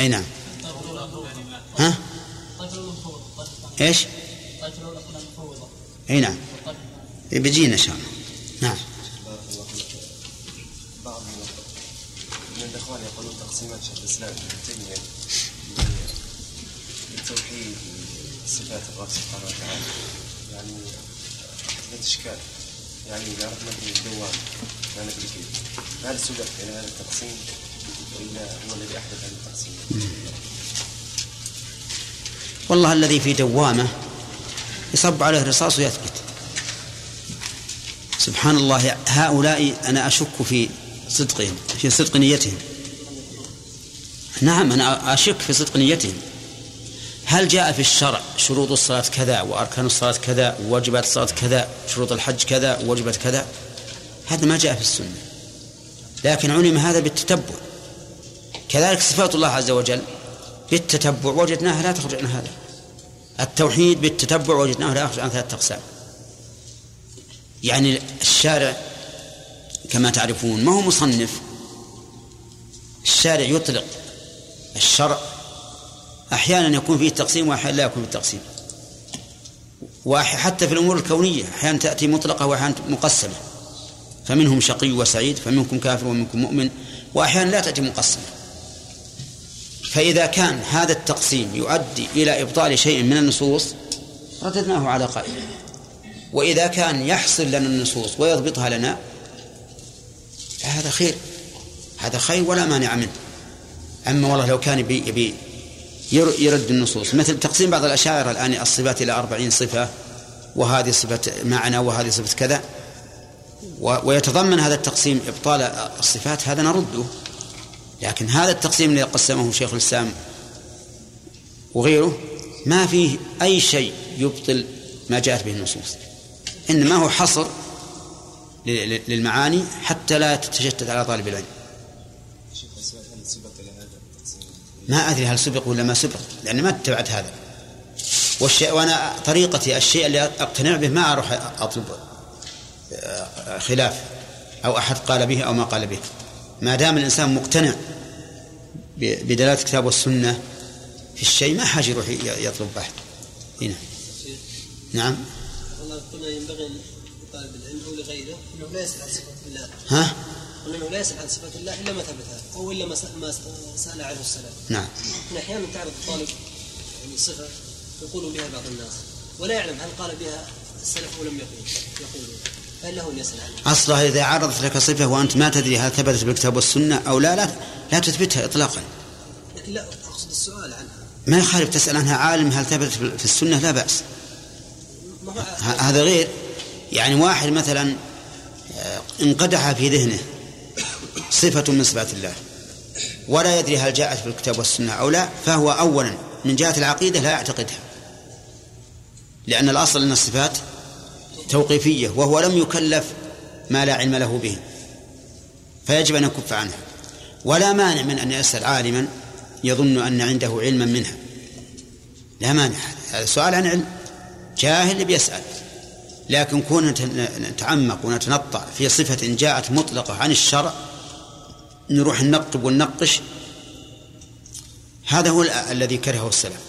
أي نعم. ها؟ إيش؟ أي نعم. بيجينا إن شاء الله. نعم. بعض من الإخوان يقولون تقسيمات شيخ الاسلام ابن تيميه للتوحيد صفات الرب سبحانه وتعالى. يعني احدثت إشكال. يعني إذا اردنا في الدوام ندري كيف هل سبق إلى هذا التقسيم وإلا هو الذي أحدث هذا التقسيم؟ والله الذي في دوامة يصب عليه الرصاص ويثبت. سبحان الله هؤلاء أنا أشك في صدقهم في صدق نيتهم. نعم أنا أشك في صدق نيتهم. هل جاء في الشرع شروط الصلاة كذا وأركان الصلاة كذا وواجبات الصلاة كذا شروط الحج كذا وواجبات كذا؟ هذا ما جاء في السنة. لكن علم هذا بالتتبع. كذلك صفات الله عز وجل بالتتبع. وجدناها لا تخرج عن هذا. التوحيد بالتتبع وجدناه لا يخرج عن ثلاثة أقسام. يعني الشارع كما تعرفون ما هو مصنف. الشارع يطلق الشرع أحيانا يكون فيه تقسيم وأحيانا لا يكون فيه تقسيم. وحتى في الأمور الكونية أحيانا تأتي مطلقة وأحيانا مقسمة. فمنهم شقي وسعيد فمنكم كافر ومنكم مؤمن وأحيانا لا تأتي مقسمة. فإذا كان هذا التقسيم يؤدي إلى إبطال شيء من النصوص رددناه على قائله وإذا كان يحصل لنا النصوص ويضبطها لنا فهذا خير. هذا خير ولا مانع منه. أما والله لو كان يبي, يبي يرد النصوص. مثل تقسيم بعض الأشاعرة الآن الصفات إلى أربعين صفة وهذه صفة معنى وهذه صفة كذا. ويتضمن هذا التقسيم إبطال الصفات هذا نرده. لكن هذا التقسيم الذي قسمه شيخ الإسلام وغيره ما فيه أي شيء يبطل ما جاءت به النصوص. إنما هو حصر للمعاني حتى لا تتشتت على طالب العلم. ما أدري هل سبق ولا ما سبق لأني ما اتبعت هذا. والشيء وأنا طريقتي الشيء اللي أقتنع به ما أروح أطلب آه، خلاف أو أحد قال به أو ما قال به. ما دام الإنسان مقتنع بدلالة الكتاب والسنة في الشيء ما حاجة يروح يطلب بحث. هنا. نعم. والله قلنا ينبغي لطالب العلم أو لغيره إنه لا يسال عن صفات الله ها؟ أنه لا يسال عن صفات الله إلا ما ثبتها أو إلا ما س- ما س- سأل عنه السلام. نعم. لكن أحيانا تعرض الطالب يعني صفة يقول بها بعض الناس ولا يعلم هل قال بها السلف أو لم يقول يقول فهل له أن يسأل عنها؟ أصلها إذا عرضت لك صفة وأنت ما تدري هل ثبتت بالكتاب والسنة أو لا لا لا تثبتها إطلاقا. لكن لا أقصد السؤال عنها. ما يخالف تسأل عنها عالم هل ثبتت في السنة؟ لا بأس. هذا غير. يعني واحد مثلا آه، انقدح في ذهنه. صفة من صفات الله. ولا يدري هل جاءت في الكتاب والسنة أو لا فهو أولا من جهة العقيدة لا يعتقدها لأن الأصل أن الصفات توقيفية وهو لم يكلف ما لا علم له به. فيجب أن يكف عنها ولا مانع من أن يسأل عالما يظن أن عنده علما منها. لا مانع. هذا سؤال عن علم. جاهل بيسأل. لكن كون نتعمق ونتنطع في صفة جاءت مطلقة عن الشرع نروح ننقب وننقش. هذا هو ال- الذي كرهه السلف.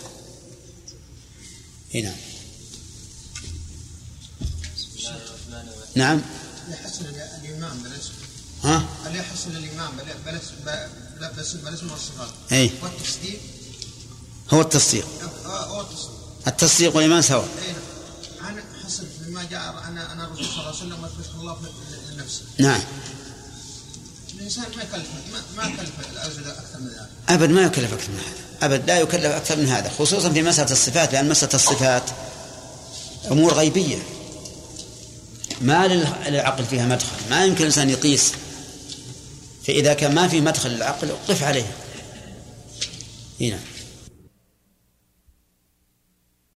هنا نعم. اللي يحسن الإمام بالاسم ها؟ اللي يحسن الإمام بال- بالاسم بالاسم والصفات أي والتصديق هو التصديق. هو التصديق التصديق والإيمان سواء. أي نعم. أنا حسن مما جاء أنا أنا الرسول صلى الله عليه وسلم وأثبت الله في- لنفسه نعم. الإنسان ما يكلف أكثر من ذلك أبد ما يكلف أكثر من هذا. أبد لا يكلف أكثر من هذا خصوصا في مسألة الصفات لأن مسألة الصفات أمور غيبية. ما لل- للعقل فيها مدخل ما يمكن الإنسان يقيس. فإذا كان ما في مدخل للعقل قف عليه. هنا.